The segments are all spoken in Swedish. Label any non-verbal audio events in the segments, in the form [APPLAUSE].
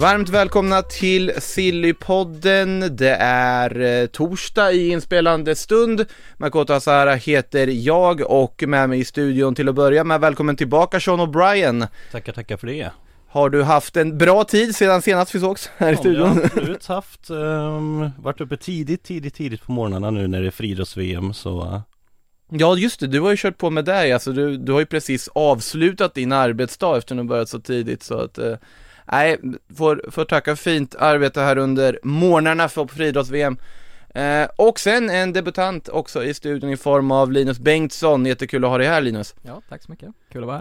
Varmt välkomna till Sillypodden. Det är eh, torsdag i inspelande stund. Makoto Asara heter jag och med mig i studion till att börja med. Välkommen tillbaka Sean O'Brien. Tackar, tackar för det. Har du haft en bra tid sedan senast vi sågs här i Ja, jag studion? har [LAUGHS] absolut haft, um, varit uppe tidigt, tidigt, tidigt på morgnarna nu när det är friidrotts-VM så uh, Ja just det, du har ju kört på med det alltså du, du har ju precis avslutat din arbetsdag efter att du börjat så tidigt så att eh, Nej, får, får tacka fint arbete här under morgnarna för på friidrotts-VM eh, Och sen en debutant också i studion i form av Linus Bengtsson, jättekul att ha dig här Linus Ja, tack så mycket. Kul att vara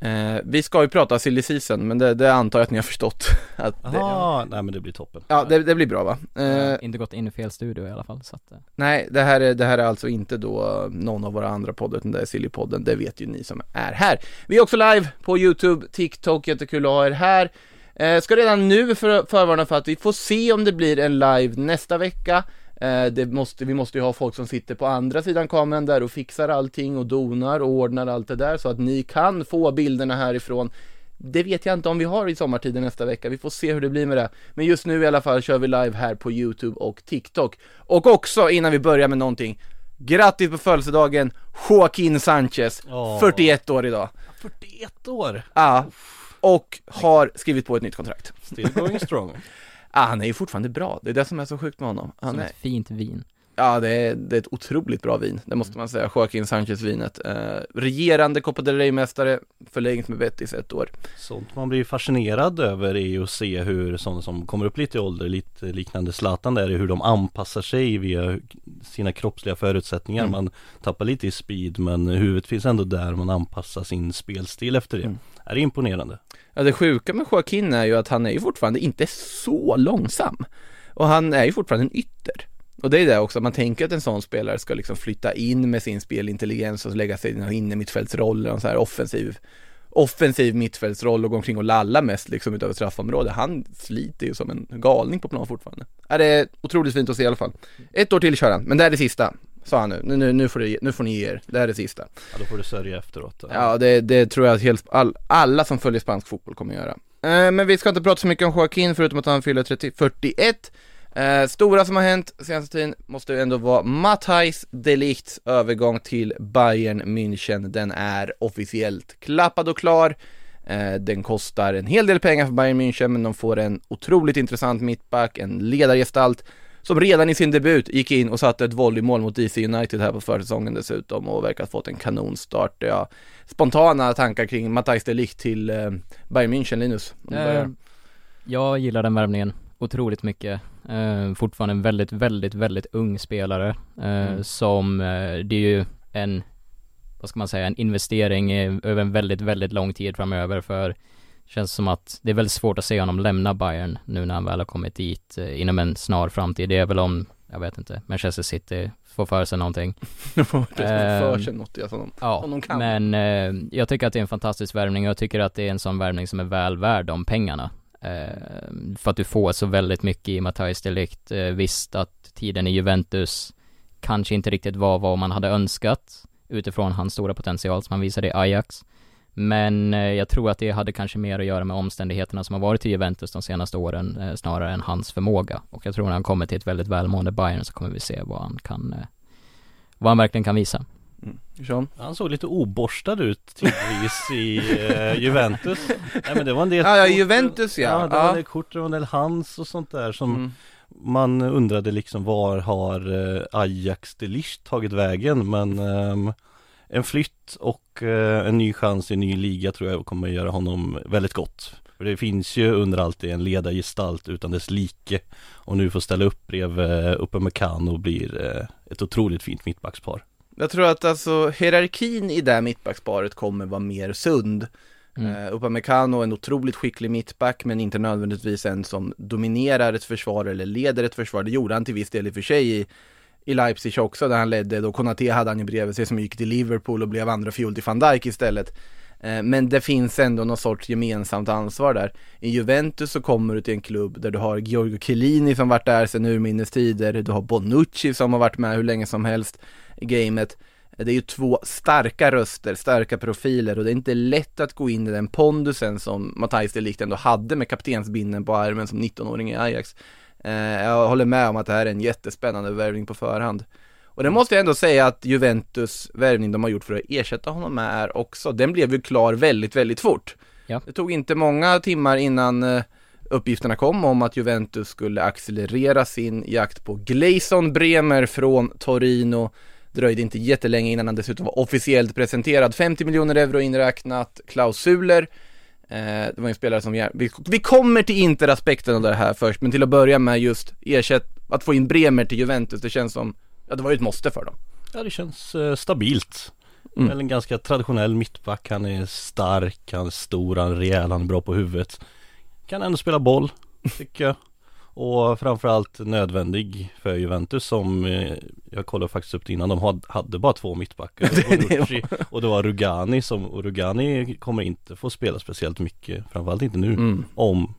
här. eh, Vi ska ju prata silly season, men det, det antar jag att ni har förstått [LAUGHS] att det, Aha, nej men det blir toppen. Ja, det, det blir bra va? Eh, inte gått in i fel studio i alla fall, så att, eh, Nej, det här, är, det här är alltså inte då någon av våra andra poddar, utan det är Sillypodden, det vet ju ni som är här. Vi är också live på YouTube, TikTok, jättekul att ha er här. Eh, ska redan nu för, förvarna för att vi får se om det blir en live nästa vecka. Eh, måste, vi måste ju ha folk som sitter på andra sidan kameran där och fixar allting och donar och ordnar allt det där så att ni kan få bilderna härifrån. Det vet jag inte om vi har i sommartiden nästa vecka, vi får se hur det blir med det. Men just nu i alla fall kör vi live här på YouTube och TikTok. Och också innan vi börjar med någonting, grattis på födelsedagen Joaquin Sanchez, Åh. 41 år idag. 41 år! Ja, och har skrivit på ett nytt kontrakt. Still going strong. [LAUGHS] Ah, han är ju fortfarande bra, det är det som är så sjukt med honom. Han som är, ett fint vin. ja, det är, det är ett otroligt bra vin, det måste man säga. Joaquin Sanchez-vinet. Eh, regerande Copa del Rey-mästare, förlängt med Betis ett år. Sånt man blir fascinerad över är ju att se hur sådana som kommer upp lite i ålder, lite liknande Zlatan där, är hur de anpassar sig via sina kroppsliga förutsättningar. Mm. Man tappar lite i speed men huvudet finns ändå där, man anpassar sin spelstil efter det. Mm. Är imponerande? Ja, det sjuka med Joaquin är ju att han är ju fortfarande inte så långsam. Och han är ju fortfarande en ytter. Och det är det också, man tänker att en sån spelare ska liksom flytta in med sin spelintelligens och lägga sig i en innermittfältsroll, en så här offensiv offensiv mittfältsroll och gå omkring och lalla mest liksom utöver straffområdet. Han sliter ju som en galning på plan fortfarande. Ja, det är otroligt fint att se i alla fall. Ett år till kör han, men det är det sista, sa han nu. Nu, nu, nu, får, det, nu får ni ge er, det är det sista. Ja då får du sörja efteråt. Ja, det, det tror jag att helt, all, alla som följer spansk fotboll kommer göra. Eh, men vi ska inte prata så mycket om Joaquin förutom att han fyller 30, 41. Eh, stora som har hänt senaste tiden måste ju ändå vara Matthijs Deligts övergång till Bayern München. Den är officiellt klappad och klar. Eh, den kostar en hel del pengar för Bayern München men de får en otroligt intressant mittback, en ledargestalt som redan i sin debut gick in och satte ett volleymål mot DC United här på försäsongen dessutom och verkar ha fått en kanonstart. Ja, spontana tankar kring Matthijs de Ligt till eh, Bayern München, Linus? Eh, jag gillar den värvningen otroligt mycket. Eh, fortfarande en väldigt, väldigt, väldigt ung spelare. Eh, Mm. Som, eh, det är ju en, vad ska man säga, en investering eh, över en väldigt, väldigt lång tid framöver för Känns som att det är väldigt svårt att se honom lämna Bayern nu när han väl har kommit dit eh, inom en snar framtid. Det är väl om, jag vet inte, Manchester City får för sig någonting. [LAUGHS] Får för Ehm, sig något som de, Ja, som de kan. men eh, jag tycker att det är en fantastisk värvning och jag tycker att det är en sån värvning som är väl värd de pengarna. Eh, för att du får så väldigt mycket i Matthijs de Ligt. Eh, visst att tiden i Juventus kanske inte riktigt var vad man hade önskat utifrån hans stora potential som han visade i Ajax. Men eh, jag tror att det hade kanske mer att göra med omständigheterna som har varit i Juventus de senaste åren eh, snarare än hans förmåga. Och jag tror när han kommer till ett väldigt välmående Bayern så kommer vi se vad han kan, eh, vad han verkligen kan visa. Sean? Han såg lite oborstad ut tidvis i eh, [LAUGHS] Juventus Nej men det var en del Ja, ja, kort- Juventus, ja. Ja det Ja. var en del kort, det var en del hands och sånt där som Mm. Man undrade liksom var har eh, Ajax de Ligt tagit vägen men ehm, En flytt och eh, en ny chans i en ny liga tror jag kommer göra honom väldigt gott För det finns ju under alltid en ledargestalt utan dess like Och nu får ställa upp bredvid uh, Upamecano blir eh, ett otroligt fint mittbackspar Jag tror att alltså hierarkin i det här mittbacksparet kommer vara mer sund. Mm. Uh, Upamecano är en otroligt skicklig mittback men inte nödvändigtvis en som dominerar ett försvar eller leder ett försvar. Det gjorde han till viss del i och för sig i, i Leipzig också där han ledde. Då Konate hade han ju bredvid sig som gick till Liverpool och blev andra fiol till van Dijk istället. Eh, men det finns ändå någon sorts gemensamt ansvar där. I Juventus så kommer du till en klubb där du har Giorgio Chiellini som varit där sedan urminnes tider, du har Bonucci som har varit med hur länge som helst i gamet. Eh, det är ju två starka röster, starka profiler och det är inte lätt att gå in i den pondusen som Matthijs de Ligt ändå hade med kaptensbinden på armen som 19-åring i Ajax. Eh, Jag håller med om att det här är en jättespännande värvning på förhand. Och det måste jag ändå säga att Juventus värvning de har gjort för att ersätta honom med är också, den blev ju klar väldigt, väldigt fort. Ja. Det tog inte många timmar innan eh, uppgifterna kom om att Juventus skulle accelerera sin jakt på Gleison Bremer från Torino. Dröjde inte jättelänge innan han dessutom var officiellt presenterad. 50 miljoner euro inräknat klausuler. Eh, det var en spelare som, vi, vi kommer till Inter-aspekten av det här först, men till att börja med just ersätt, att få in Bremer till Juventus, det känns som, ja det var ju ett måste för dem. Ja det känns eh, stabilt Mm. Väl en ganska traditionell mittback, han är stark, han är stor, han är rejäl, han är bra på huvudet Kan ändå spela boll, tycker jag Och framförallt nödvändig för Juventus som eh, Jag kollade faktiskt upp det innan, de had- hade bara två mittbackar. [LAUGHS] Bonucci och det var Rugani som, och Rugani kommer inte få spela speciellt mycket Framförallt inte nu Mm. Om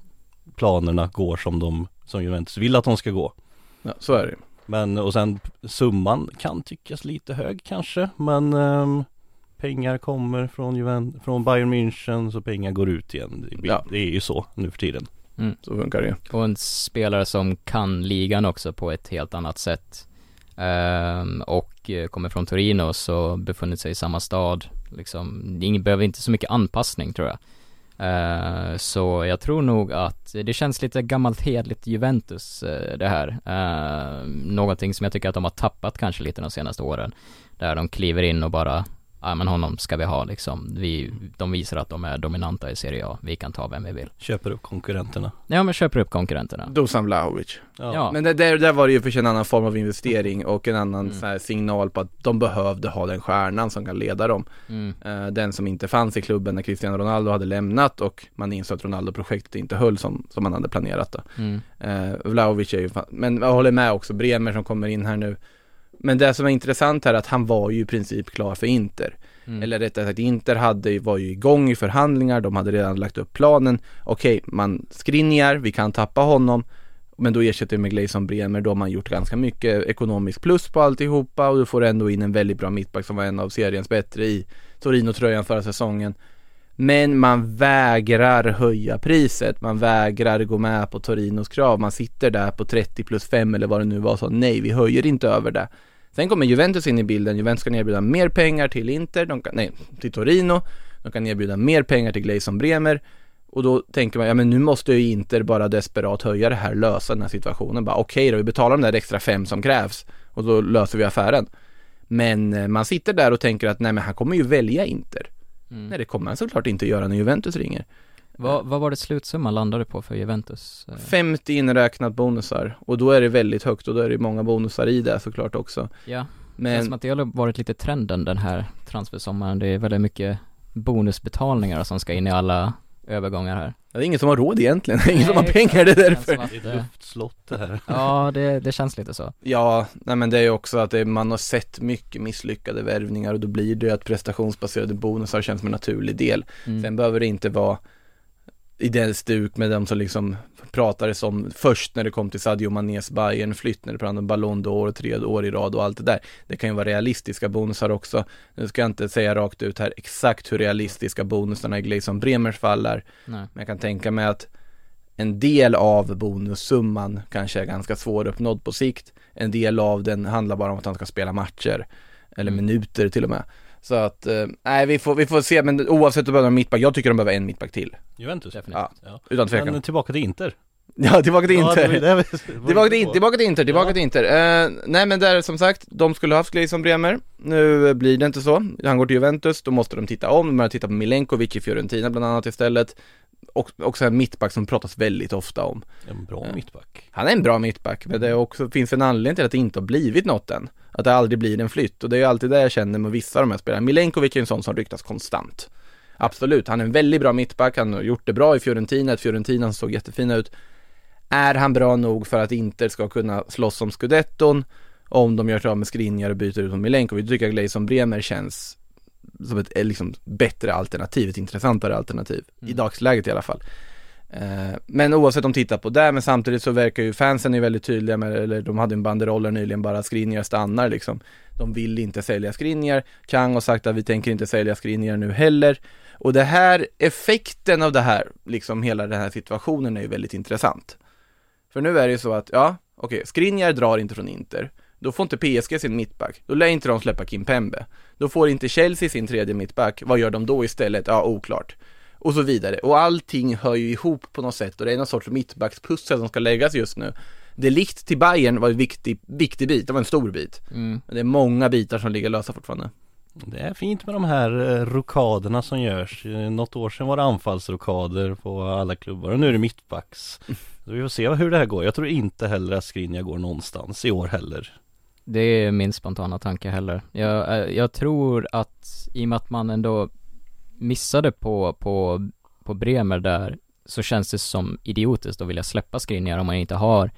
planerna går som de, som Juventus vill att de ska gå. Ja, så är det men och sen summan kan tyckas lite hög kanske men ehm, Pengar kommer från, Juven, från Bayern München så pengar går ut igen. Det, Ja. det är ju så nu för tiden Så funkar det ju. Och en spelare som kan ligan också på ett helt annat sätt. Ehm, och eh, kommer från Torino så befunnit sig i samma stad. Liksom, ingen behöver inte så mycket anpassning tror jag. Ehm, så jag tror nog att det känns lite gammalt hedligt Juventus eh, det här. Ehm, någonting som jag tycker att de har tappat kanske lite de senaste åren. Där de kliver in och bara Ja men honom ska vi ha liksom. Vi, de visar att de är dominanta i Serie A. Vi kan ta vem vi vill. Köper upp konkurrenterna Ja men köper upp konkurrenterna. Dusan Vlahovic. Ja. Men det, där, där var det ju för sig en annan form av investering och en annan Mm. så här signal på att de behövde ha den stjärnan som kan leda dem. Mm. Eh, den som inte fanns i klubben när Cristiano Ronaldo hade lämnat och man insåg att Ronaldo-projektet inte höll som, som man hade planerat då. Mm. Eh, Vlahovic är ju, fan, men jag håller med också, Bremer som kommer in här nu. Men det som är intressant här är att han var ju i princip klar för Inter. Mm. Eller rättare sagt, Inter hade, var ju igång i förhandlingar, de hade redan lagt upp planen. Okej, man skrinjar, vi kan tappa honom. Men då ersätter vi med Gleison Bremer, då har man gjort ganska mycket ekonomisk plus på alltihopa och du får ändå in en väldigt bra mittback som var en av seriens bättre i Torino-tröjan förra säsongen. Men man vägrar höja priset, man vägrar gå med på Torinos krav. Man sitter där på 30 plus 5 eller vad det nu var, så nej, vi höjer inte över det. Sen kommer Juventus in i bilden, Juventus kan erbjuda mer pengar till Inter, de kan, nej, till Torino, de kan erbjuda mer pengar till Gleison Bremer och då tänker man, ja men nu måste ju Inter bara desperat höja det här, lösa den här situationen. Bara okej då, vi betalar de där extra fem som krävs och då löser vi affären. Men eh, man sitter där och tänker att nej men han kommer ju välja Inter. Mm. Nej det kommer han såklart inte göra när Juventus ringer. Vad, vad var det slutsumman landade på för Juventus? Eh, 50 inräknat bonusar och då är det väldigt högt och då är det många bonusar i det såklart också. Ja, men... känns som att det har varit lite trenden den här transfersommaren. Det är väldigt mycket bonusbetalningar som ska in i alla övergångar här. det är ingen som har råd egentligen, det är ingen som har pengar, det är därför. Det är ett eh, luftslott det här Ja, det, det känns lite så. Ja, nej men det är ju också att det, man har sett mycket misslyckade värvningar och då blir det ju att prestationsbaserade bonusar känns som en naturlig del. Mm. Sen behöver det inte vara i den stuk med dem som liksom pratades om först när det kom till Sadio Manés Bayern flytt när det pratade om Ballon d'Or tre år i rad och allt det där. Det kan ju vara realistiska bonusar också. Nu ska jag inte säga rakt ut här exakt hur realistiska bonusarna i Gleison Bremers fall är. Nej. Men jag kan tänka mig att en del av bonussumman kanske är ganska svåruppnådd på sikt. En del av den handlar bara om att han ska spela matcher. Eller minuter till och med. Så att, eh, nej vi får, vi får se, men oavsett om de behöver mittback, jag tycker de behöver en mittback till. Juventus? Definitivt. Ja, utan tvekan. Men tillbaka till Inter. [LAUGHS] Ja, tillbaka till Ja, Inter. det var det vi- var Tillbaka till, in, tillbaka till Inter, tillbaka Ja. till Inter. Eh, nej men där som sagt, de skulle haft Gleison Bremer. Nu blir det inte så. Han går till Juventus, då måste de titta om, de börjar titta på Milenkovic i Fiorentina bland annat istället. Och också en mittback som pratas väldigt ofta om. En bra Ja. mittback. Han är en bra mittback, men det också, finns en anledning till att det inte har blivit något än. Att det aldrig blir en flytt och det är ju alltid det jag känner med vissa av de här spelarna. Milenkovic är en sån som ryktas konstant. Absolut, han är en väldigt bra mittback, han har gjort det bra i Fiorentina, Fiorentina såg jättefina ut. Är han bra nog för att Inter ska kunna slåss om scudetton? Om de gör sig av med Skriniar och byter ut mot Milenkovic, då tycker jag Gleison Bremer känns som ett eh, liksom, bättre alternativ, ett intressantare alternativ. I dagsläget i alla fall. Eh, Men oavsett om de tittar på det, men samtidigt så verkar ju fansen är väldigt tydliga med, eller de hade en banderoller nyligen bara Skriniar stannar liksom. De vill inte sälja Skriniar. Kang har sagt att vi tänker inte sälja Skriniar nu heller. Och det här, effekten av det här, liksom hela den här situationen är ju väldigt intressant. För nu är det ju så att, ja, okej, Skriniar drar inte från Inter. Då får inte PSG sin mittback. Då lär inte de släppa Kim Pembe. Då får inte Chelsea sin tredje mittback. Vad gör de då istället? Ja, oklart. Och så vidare. Och allting hör ju ihop på något sätt och det är någon sorts mittbackspussel som ska läggas just nu. Delikt till Bayern var en viktig, viktig bit, det var en stor bit. Mm. Men det är många bitar som ligger lösa fortfarande. Det är fint med de här eh, rokaderna som görs. Eh, Något år sedan var det anfallsrokader på alla klubbar och nu är det mittbacks. [LAUGHS] Så vi får se hur det här går. Jag tror inte heller att Skriniar går någonstans i år heller. Det är min spontana tanke heller. Jag, eh, jag tror att i och med att man ändå missade på, på, på Bremer där så känns det som idiotiskt att vilja släppa Skriniar om man inte har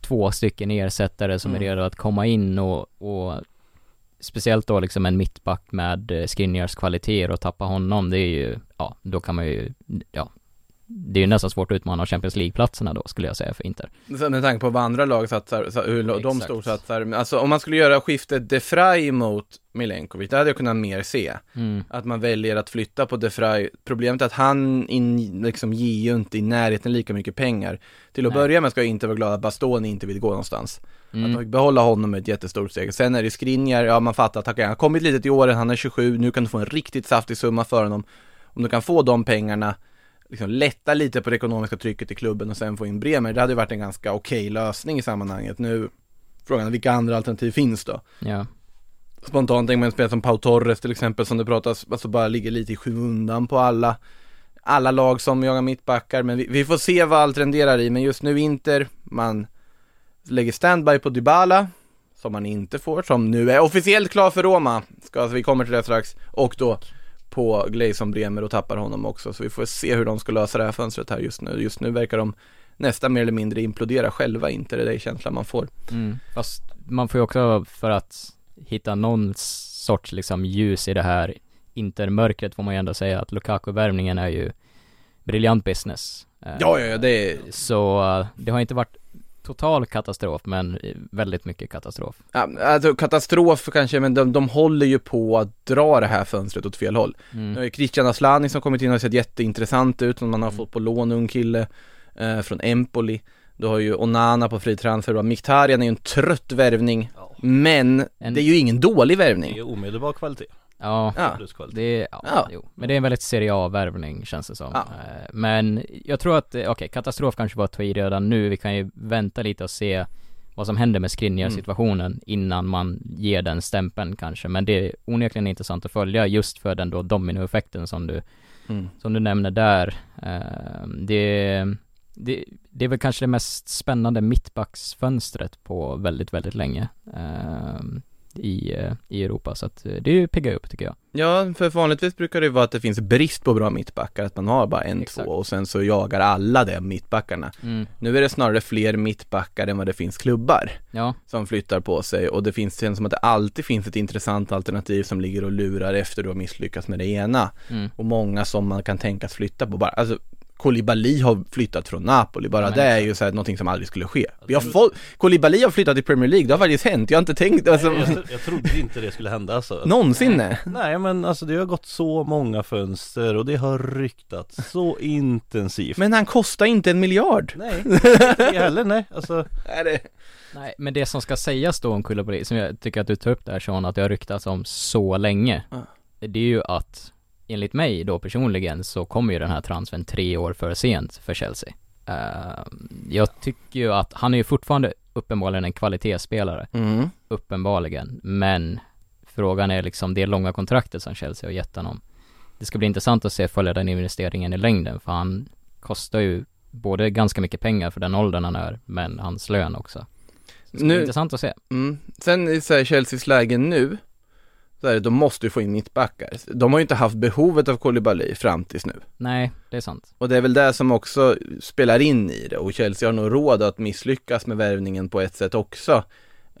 två stycken ersättare som Mm. är redo att komma in och, och speciellt då liksom en mittback med eh, Skriniars kvaliteter och tappa honom, det är ju, ja, då kan man ju, ja, det är ju nästan svårt att utmana Champions League-platserna då skulle jag säga för Inter. Så med tanke på vad andra lag satsar, så hur de Exakt. storsatsar. Alltså om man skulle göra skiftet De Vrij mot Milenkovic, det hade jag kunnat mer se. Mm. Att man väljer att flytta på De Vrij. Problemet är att han in, liksom ger ju inte i närheten lika mycket pengar. Till att Nej. börja med ska jag inte vara glad att Bastoni inte vill gå någonstans. Att Mm. de fick behålla honom med ett jättestort steg. Sen är det Skriniar, ja man fattar att han har kommit lite till åren, han är 27, nu kan du få en riktigt saftig summa för honom. Om du kan få de pengarna, liksom lätta lite på det ekonomiska trycket i klubben och sen få in Bremer, det hade ju varit en ganska okej lösning i sammanhanget. Nu, frågan vilka andra alternativ finns då? Ja. Spontant tänker man en spelare som Pau Torres till exempel som det pratas, alltså bara ligger lite i skymundan på alla alla lag som jagar mittbackar, men vi, vi får se vad allt renderar i, men just nu Inter, man lägger standby på Dybala, som man inte får, som nu är officiellt klar för Roma, ska, alltså, vi kommer till det strax, och då på Gleison Bremer och tappar honom också, så vi får se hur de ska lösa det här fönstret här just nu. Just nu verkar de nästan mer eller mindre implodera själva, inte det är känslan man får. Mm. Fast man får ju också för att hitta någon sorts liksom ljus i det här intermörkret får man ju ändå säga att Lukaku-värvningen är ju briljant business. Eh, Ja, ja, ja, det är Så eh, det har inte varit total katastrof men väldigt mycket katastrof. Ja, alltså katastrof kanske, men de, de håller ju på att dra det här fönstret åt fel håll. Mm. Nu är Christian Aslani som kommit in och sett jätteintressant ut, som man har fått på lån, ung kille eh, från Empoli. Du har ju Onana på fri transfer, och Mkhitaryan är ju en trött värvning, men En- det är ju ingen dålig Det värvning. är omedelbar kvalitet. Ja, Ja. Det är, ja, Ja. Jo. men det är en väldigt Serie A-värvning känns det som. Ja. Eh, Men jag tror att, eh, okej, katastrof kanske var att ta i redan nu, vi kan ju vänta lite och se vad som händer med Skriniar-situationen innan man ger den stämpeln kanske, men det är onekligen intressant att följa just för den då dominoeffekten som du, Mm. som du nämner där. Eh, Det, det, det är väl kanske det mest spännande mittbacksfönstret på väldigt, väldigt länge eh, i, eh, i Europa, så att eh, det piggar upp tycker jag. Ja, för vanligtvis brukar det ju vara att det finns brist på bra mittbackar, att man har bara en, Exakt. två och sen så jagar alla de mittbackarna. Nu är det snarare fler mittbackar än vad det finns klubbar. Ja, som flyttar på sig och det finns, känns som att det alltid finns ett intressant alternativ som ligger och lurar efter du har misslyckats med det ena mm. och många som man kan tänkas flytta på bara, alltså Koulibaly har flyttat från Napoli, bara Ja, det är ju så här någonting som aldrig skulle ske. Vi har fått, Koulibaly har flyttat till Premier League, det har faktiskt hänt, jag har inte tänkt, alltså, Nej, jag, jag trodde inte det skulle hända alltså. någonsin nej. Nej men alltså det har gått så många fönster och det har ryktats så intensivt Men han kostar inte en miljard. Nej, inte heller nej alltså Är det? Nej, men det som ska sägas då om Koulibaly, som jag tycker att du tar upp där Sean, att det har ryktats om så länge Ja. Det är ju att, enligt mig då personligen, så kommer ju den här transfern tre år för sent för Chelsea. Eh, Jag tycker ju att, han är ju fortfarande uppenbarligen en kvalitetsspelare, Mm. uppenbarligen, men Frågan är liksom det långa kontraktet som Chelsea har gett honom. Det ska bli intressant att se följa den investeringen i längden, för han kostar ju både ganska mycket pengar för den åldern han är, men hans lön också. Det ska bli Nu- intressant att se. Mm. Sen i så här Chelseas läge nu, så är det, de måste ju få in mittbackar. De har ju inte haft behovet av Koulibaly fram tills nu. Nej, det är sant. Och det är väl det som också spelar in i det och Chelsea har nog råd att misslyckas med värvningen på ett sätt också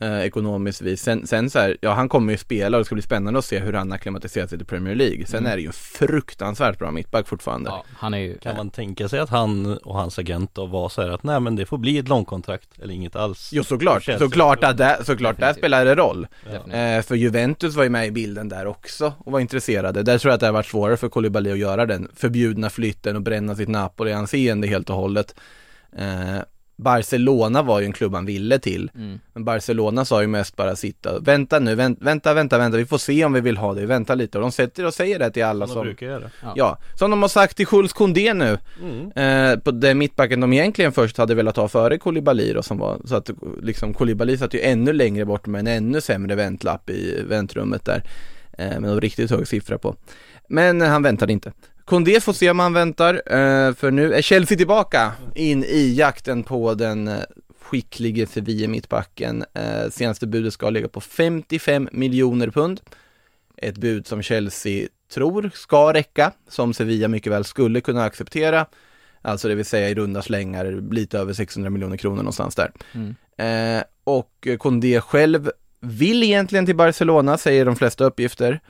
eh, ekonomiskt vis. Sen, sen så här, ja han kommer ju spela och det ska bli spännande att se hur han akklimatiserar sig till Premier League. Sen Mm. är det ju en fruktansvärt bra mittback fortfarande. Ja, han är ju, Kan man tänka sig att han och hans agent då var så här att nej men det får bli ett långkontrakt eller inget alls Jo såklart, såklart att det, såklart där spelar det roll. definitivt. Eh, för Juventus var ju med i bilden där också och var intresserade. Där tror jag att det har varit svårare för Koulibaly att göra den förbjudna flytten och bränna sitt Napoli-anseende helt och hållet. Eh, Barcelona var ju en klubb han ville till. Mm. Men Barcelona sa ju mest bara sitta, vänta nu, vänt, vänta, vänta, vänta, vi får se om vi vill ha dig, vänta lite. Och de sätter och säger det till alla Som de som, brukar göra ja, som de har sagt till Jules Koundé nu. mm. Eh, på den mittbacken de egentligen först hade velat ha före Koulibaly då, som var, så att liksom Koulibaly satt ju ännu längre bort med en ännu sämre väntlapp i väntrummet där. Eh, med en riktigt hög siffra på. Men han väntade inte. Koundé får se om han väntar, eh, för nu är Chelsea tillbaka in i jakten på den eh, skicklige Sevilla mittbacken. Eh, senaste budet ska ligga på 55 miljoner pund. Ett bud som Chelsea tror ska räcka, som Sevilla mycket väl skulle kunna acceptera. Alltså det vill säga i runda slängar lite över 600 miljoner kronor någonstans där. Mm. Eh, och Kondé själv vill egentligen till Barcelona, säger de flesta uppgifter.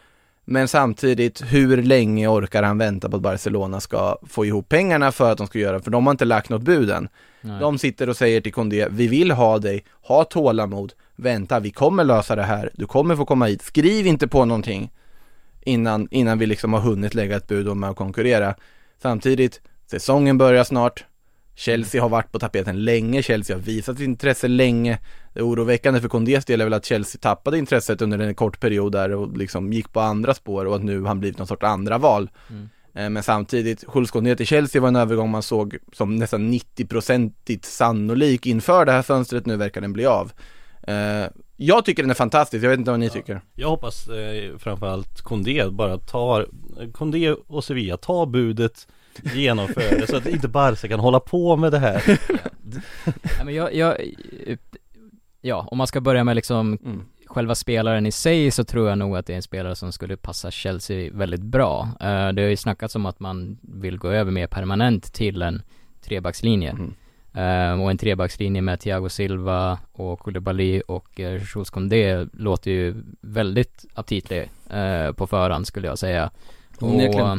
Men samtidigt, hur länge orkar han vänta på att Barcelona ska få ihop pengarna för att de ska göra, för de har inte lagt något bud än. Nej. De sitter och säger till Kondé, vi vill ha dig, ha tålamod, vänta, vi kommer lösa det här, du kommer få komma hit, skriv inte på någonting innan, innan vi liksom har hunnit lägga ett bud om att konkurrera. Samtidigt, säsongen börjar snart, Chelsea har varit på tapeten länge, Chelsea har visat intresse länge. Det oroväckande för Kondés del är väl att Chelsea tappade intresset under en kort period där och liksom gick på andra spår och att nu han blivit någon sorts andra val. Mm. Eh, Men samtidigt, Jules Koundé till Chelsea var en övergång man såg som nästan 90-procentigt sannolik inför det här fönstret, nu verkar den bli av. Eh, Jag tycker den är fantastisk, jag vet inte vad ni tycker. Jag hoppas eh, framförallt Kondé bara tar Kondé och Sevilla tar budet Genomför det så att inte Barca kan hålla på med det här [LAUGHS] Ja, men jag, jag, ja, om man ska börja med liksom Mm. själva spelaren i sig så tror jag nog att det är en spelare som skulle passa Chelsea väldigt bra. Eh, det har ju snackats om att man vill gå över mer permanent till en trebackslinje. Mm. Eh, och en trebackslinje med Thiago Silva och Koulibaly och uh, Jules Koundé låter ju väldigt aptitlig uh, på förhand skulle jag säga. Onekligen. Och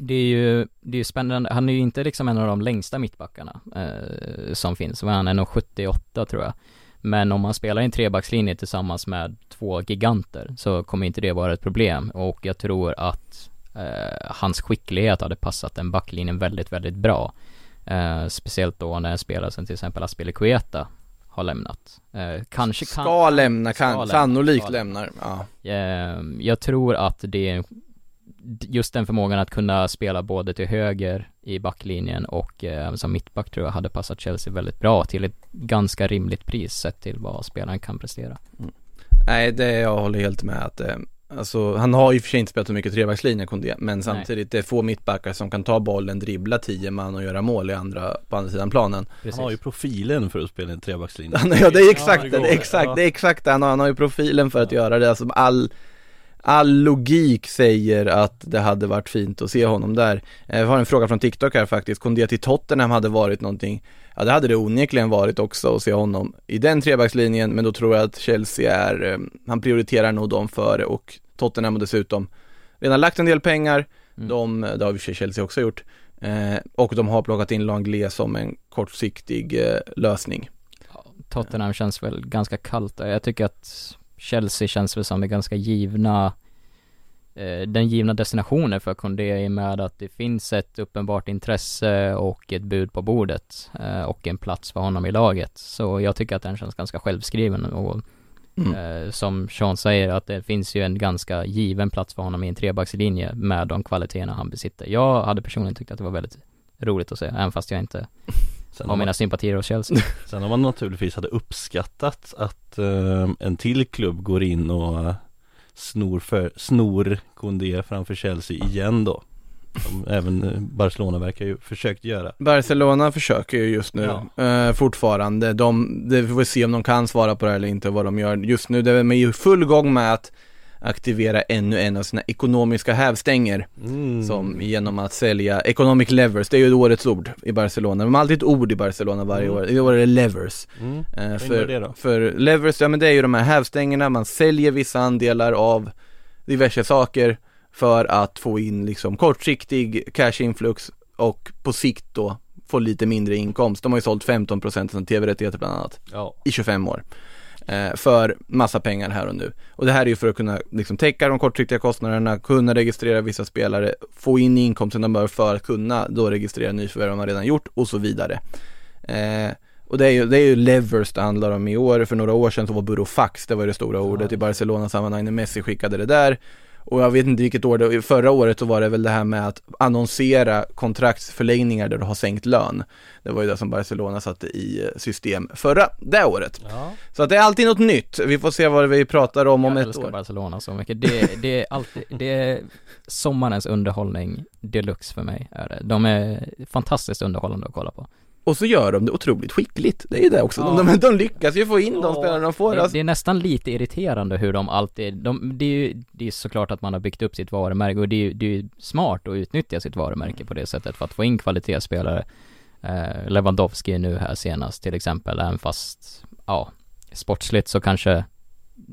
det är ju, det är ju spännande, han är ju inte liksom en av de längsta mittbackarna eh, som finns, vad är han, 1,78 tror jag. Men om man spelar i en trebackslinje tillsammans med två giganter så kommer inte det vara ett problem och jag tror att eh, hans skicklighet hade passat den backlinjen väldigt, väldigt bra. Eh, speciellt då när en spelare som till exempel Aspilicueta har lämnat. Eh, kanske kan... Ska lämna, kan, Ska lämna, sannolikt ska lämnar. Ja. Eh, jag tror att det är just den förmågan att kunna spela både till höger i backlinjen och eh, som mittback tror jag hade passat Chelsea väldigt bra till ett ganska rimligt pris sett till vad spelaren kan prestera. Nej, det jag håller helt med att eh, Alltså han har ju i för sig inte spelat så mycket trebackslinje Kondé, men samtidigt det är få mittbackar som kan ta bollen, dribbla tio man och göra mål i andra, på andra sidan planen. Precis. Han har ju profilen för att spela en trebackslinje [LAUGHS] ja det är exakt Ja, det, det är exakt, Ja. det är exakt det, han har, han har ju profilen för att göra det, alltså all All logik säger att det hade varit fint att se honom där. Eh, Vi har en fråga från TikTok här faktiskt, Kondé till Tottenham hade varit någonting Ja det hade det onekligen varit också att se honom i den trebackslinjen, men då tror jag att Chelsea är, eh, han prioriterar nog dem före och Tottenham har dessutom redan lagt en del pengar, Mm. de, det har vi för sig Chelsea också gjort, Eh, och de har plockat in Langlais som en kortsiktig eh, lösning. Tottenham känns väl ganska kallt där. Jag tycker att Chelsea känns väl som det ganska givna eh, den givna destinationen för Kondé i med att det finns ett uppenbart intresse och ett bud på bordet eh, och en plats för honom i laget. Så jag tycker att den känns ganska självskriven och Mm. eh, som Sean säger att det finns ju en ganska given plats för honom i en trebackslinje med de kvaliteterna han besitter. Jag hade personligen tyckt att det var väldigt roligt att se, även fast jag inte Sen har har, mina man, sympatier hos Chelsea. [LAUGHS] sen har man naturligtvis hade uppskattat att eh, en till klubb går in och eh, snor, för, snor Koundé framför Chelsea igen då. Som även eh, Barcelona verkar ju försökt göra. Barcelona försöker ju just nu eh, fortfarande. De, det, vi får se om de kan svara på det eller inte, vad de gör. Just nu, det är de i full gång med att aktivera ännu en av sina ekonomiska hävstänger. Mm. Som genom att sälja economic levers, det är ju årets ord i Barcelona. De har alltid ett ord i Barcelona varje Mm. år, i år är det levers. Mm. Innebär för, det då? för levers, ja men det är ju de här hävstängerna, man säljer vissa andelar av diverse saker för att få in liksom kortsiktig cash influx och på sikt då få lite mindre inkomst. De har ju sålt 15% som tv-rättigheter bland annat Ja. i 25 år eh, för massa pengar här och nu. Och det här är ju för att kunna liksom täcka de kortsiktiga kostnaderna, kunna registrera vissa spelare, få in inkomsten de bör för att kunna då registrera nyförvärv man redan gjort och så vidare. Eh, och det är, ju, det är ju levers det handlar om i år. För några år sedan så var Burofax, det var det stora ordet i Barcelona-sammanhang när Messi skickade det där. Och jag vet inte vilket år det förra året så var det väl det här med att annonsera kontraktsförlängningar där du har sänkt lön. Det var ju det som Barcelona satte i system förra, det året. Ja. Så att det är alltid något nytt. Vi får se vad vi pratar om om jag ett älskar år. Barcelona så mycket. Det, det är alltid, det är sommarens underhållning deluxe för mig är det. De är fantastiskt underhållande att kolla på. Och så gör de det otroligt skickligt. Det är ju det också. Ja. De, de, lyckas ju få in de spelarna de får. Det, Alltså. det är nästan lite irriterande hur de alltid, de, det är ju, det är såklart att man har byggt upp sitt varumärke och det är ju, det är ju smart att utnyttja sitt varumärke på det sättet för att få in kvalitetsspelare. Eh, Lewandowski nu här senast till exempel, även fast, ja, sportsligt så kanske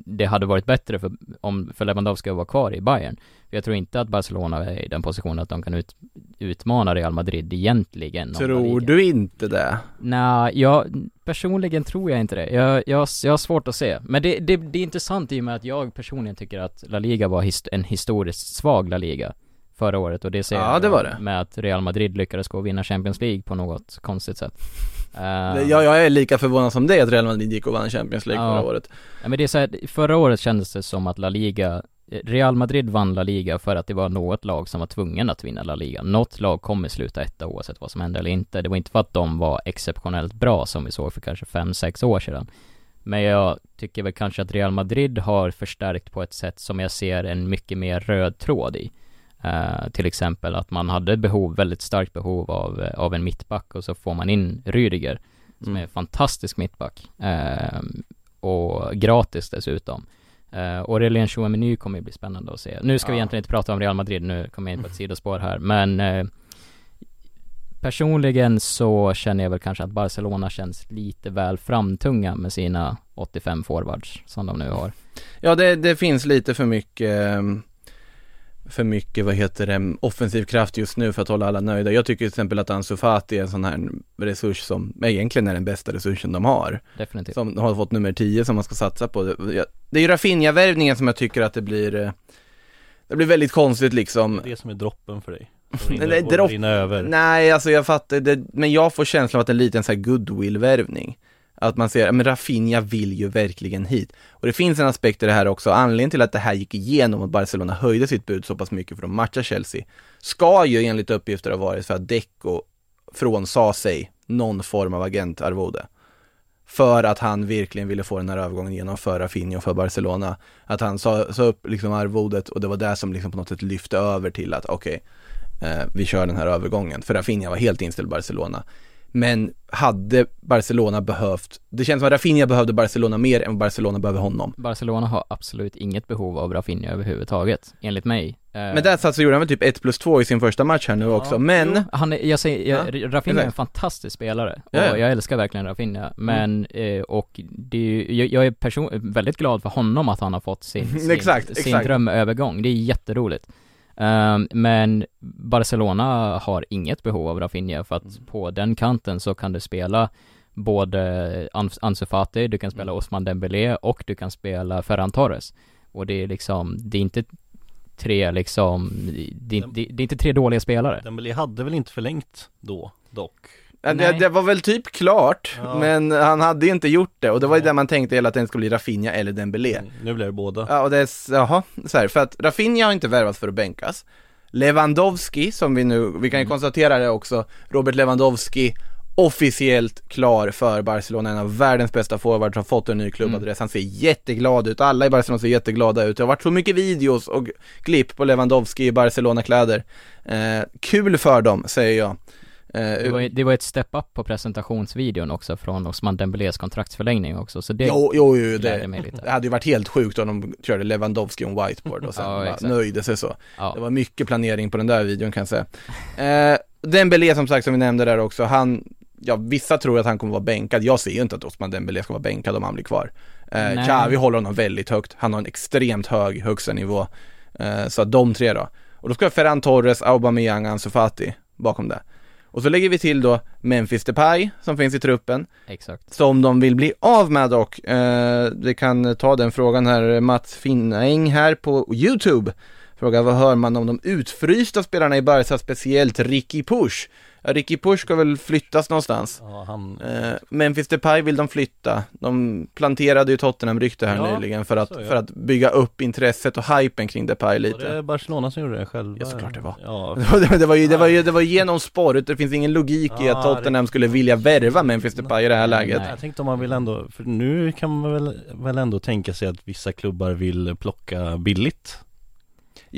det hade varit bättre för, om, för Lewandowski att vara kvar i Bayern. För jag tror inte att Barcelona är i den positionen att de kan ut, utmana Real Madrid egentligen. Tror du inte det? Nej, jag personligen tror jag inte det. Jag, jag, jag har svårt att se. Men det, det, det är intressant i och med att jag personligen tycker att La Liga var hist- en historiskt svag La Liga förra året och det ser Ja, det var det. med att Real Madrid lyckades gå och vinna Champions League på något konstigt sätt. Eh, Jag, jag är lika förvånad som dig att Real Madrid gick och vann Champions League Ja. förra året. Ja, men det är så här, förra året kändes det som att La Liga Real Madrid vann La Liga för att det var något lag som var tvungen att vinna La Liga. Något lag kommer sluta etta oavsett vad som händer eller inte. Det var inte för att de var exceptionellt bra som vi såg för kanske 5-6 år sedan. Men jag tycker väl kanske att Real Madrid har förstärkt på ett sätt som jag ser en mycket mer röd tråd i. Eh, till exempel att man hade behov, väldigt starkt behov av, eh, av en mittback och så får man in Rüdiger som Mm. är fantastisk mittback. Eh, och gratis dessutom. Uh, och Relén Chouameni kommer ju bli spännande att se. Nu ska vi Ja. egentligen inte prata om Real Madrid, nu kommer jag in på ett [LAUGHS] sidospår här, men eh, Personligen så känner jag väl kanske att Barcelona känns lite väl framtunga med sina 85 forwards som de nu har. Ja, det, det finns lite för mycket ehm, för mycket, vad heter det, offensiv kraft just nu för att hålla alla nöjda. Jag tycker till exempel att Ansu Fati är en sån här resurs som egentligen är den bästa resursen de har. Definitivt. Som har fått nummer 10 som man ska satsa på. Det, är ju Rafinha-värvningen som jag tycker att det blir eh, Det blir väldigt konstigt liksom. Det är det som är droppen för dig. [LAUGHS] Rinner, dropp- över. Nej, alltså jag fattar det, men jag får känslan av att det är lite en sån här goodwill-värvning. Att man ser, men Rafinha vill ju verkligen hit. Och det finns en aspekt i det här också, anledningen till att det här gick igenom och Barcelona höjde sitt bud så pass mycket för att matcha Chelsea, ska ju enligt uppgifter ha varit för att Deco frånsade sig någon form av agentarvode. För att han verkligen ville få den här övergången genom för Rafinha och för Barcelona. Att han sa, sa upp liksom arvodet och det var det som liksom på något sätt lyfte över till att okej, eh, vi kör den här övergången. För Rafinha var helt inställd på Barcelona. Men hade Barcelona behövt, det känns som att Rafinha behövde Barcelona mer än Barcelona behöver honom. Barcelona har absolut inget behov av Rafinha överhuvudtaget, enligt mig. Eh, Men där satt så gjorde han väl typ 1 plus 2 i sin första match här nu också, men Jo, han är, jag säger, jag, Ja, Rafinha är en fantastisk spelare Ja, ja. och jag älskar verkligen Rafinha, men eh, och det jag, jag är person, väldigt glad för honom att han har fått sin, [LAUGHS] sin, Exakt, sin exakt. drömövergång, det är jätteroligt. Ehm, men Barcelona har inget behov av Rafinha för att på den kanten så kan du spela både Ans- Ansu Fati, du kan spela Osman Dembélé och du kan spela Ferran Torres. Och det är liksom, det är inte tre liksom, det, det, det är inte tre dåliga spelare. Dembélé hade väl inte förlängt då, dock? Det, det var väl typ klart, Ja. men han hade ju inte gjort det och det var ju det man tänkte hela tiden skulle bli Rafinha eller Dembélé. Mm, Nu blir det båda. Ja, och det är, jaha, så här, för att Rafinha har inte värvat för att bänkas. Lewandowski, som vi nu, vi kan ju konstatera det också, Robert Lewandowski officiellt klar för Barcelona, en av världens bästa forwards, har fått en ny klubbadress, han ser jätteglad ut, alla i Barcelona ser jätteglada ut, det har varit så mycket videos och klipp på Lewandowski i Barcelona-kläder. Eh, kul för dem, säger jag. Eh, Det var, det var ett step up på presentationsvideon också från Osman Dembélés kontraktsförlängning också, så det Jo, jo, jo det, mig lite. det hade ju varit helt sjukt om de körde Lewandowski on whiteboard och sen Ja, bara exakt. nöjde sig så. Ja. Det var mycket planering på den där videon kan jag säga. Eh, Dembélé som sagt som vi nämnde där också, han, ja vissa tror att han kommer vara bänkad, jag ser ju inte att Osman Dembélé ska vara bänkad om han blir kvar. Eh. Xavi håller honom väldigt högt, han har en extremt hög högsta nivå. Eh, så att de tre då. Och då ska Ferran Torres, Aubameyang, Ansu Fati bakom det. Och så lägger vi till då Memphis Depay som finns i truppen Exakt. som de vill bli av med dock. Eh, vi kan ta den frågan här, Mats Finnäng här på YouTube. Frågar vad hör man om de utfrysta spelarna i Barca, speciellt Ricky Push? Ja, Ricky Push ska väl flyttas någonstans. Ja, han... Eh, Memphis Depay vill de flytta. De planterade ju Tottenham-rykte här Ja, nyligen för att, för att bygga upp intresset och hypen kring Depay Var lite. det Barcelona som gjorde det själva? Ja, såklart det var. Ja, [LAUGHS] det, var ju, det, var ju, det var ju genom spåret, det finns ingen logik i att Ja, Tottenham skulle vilja värva Memphis Depay i det här läget. Nej. Jag tänkte om man vill ändå, för nu kan man väl, väl ändå tänka sig att vissa klubbar vill plocka billigt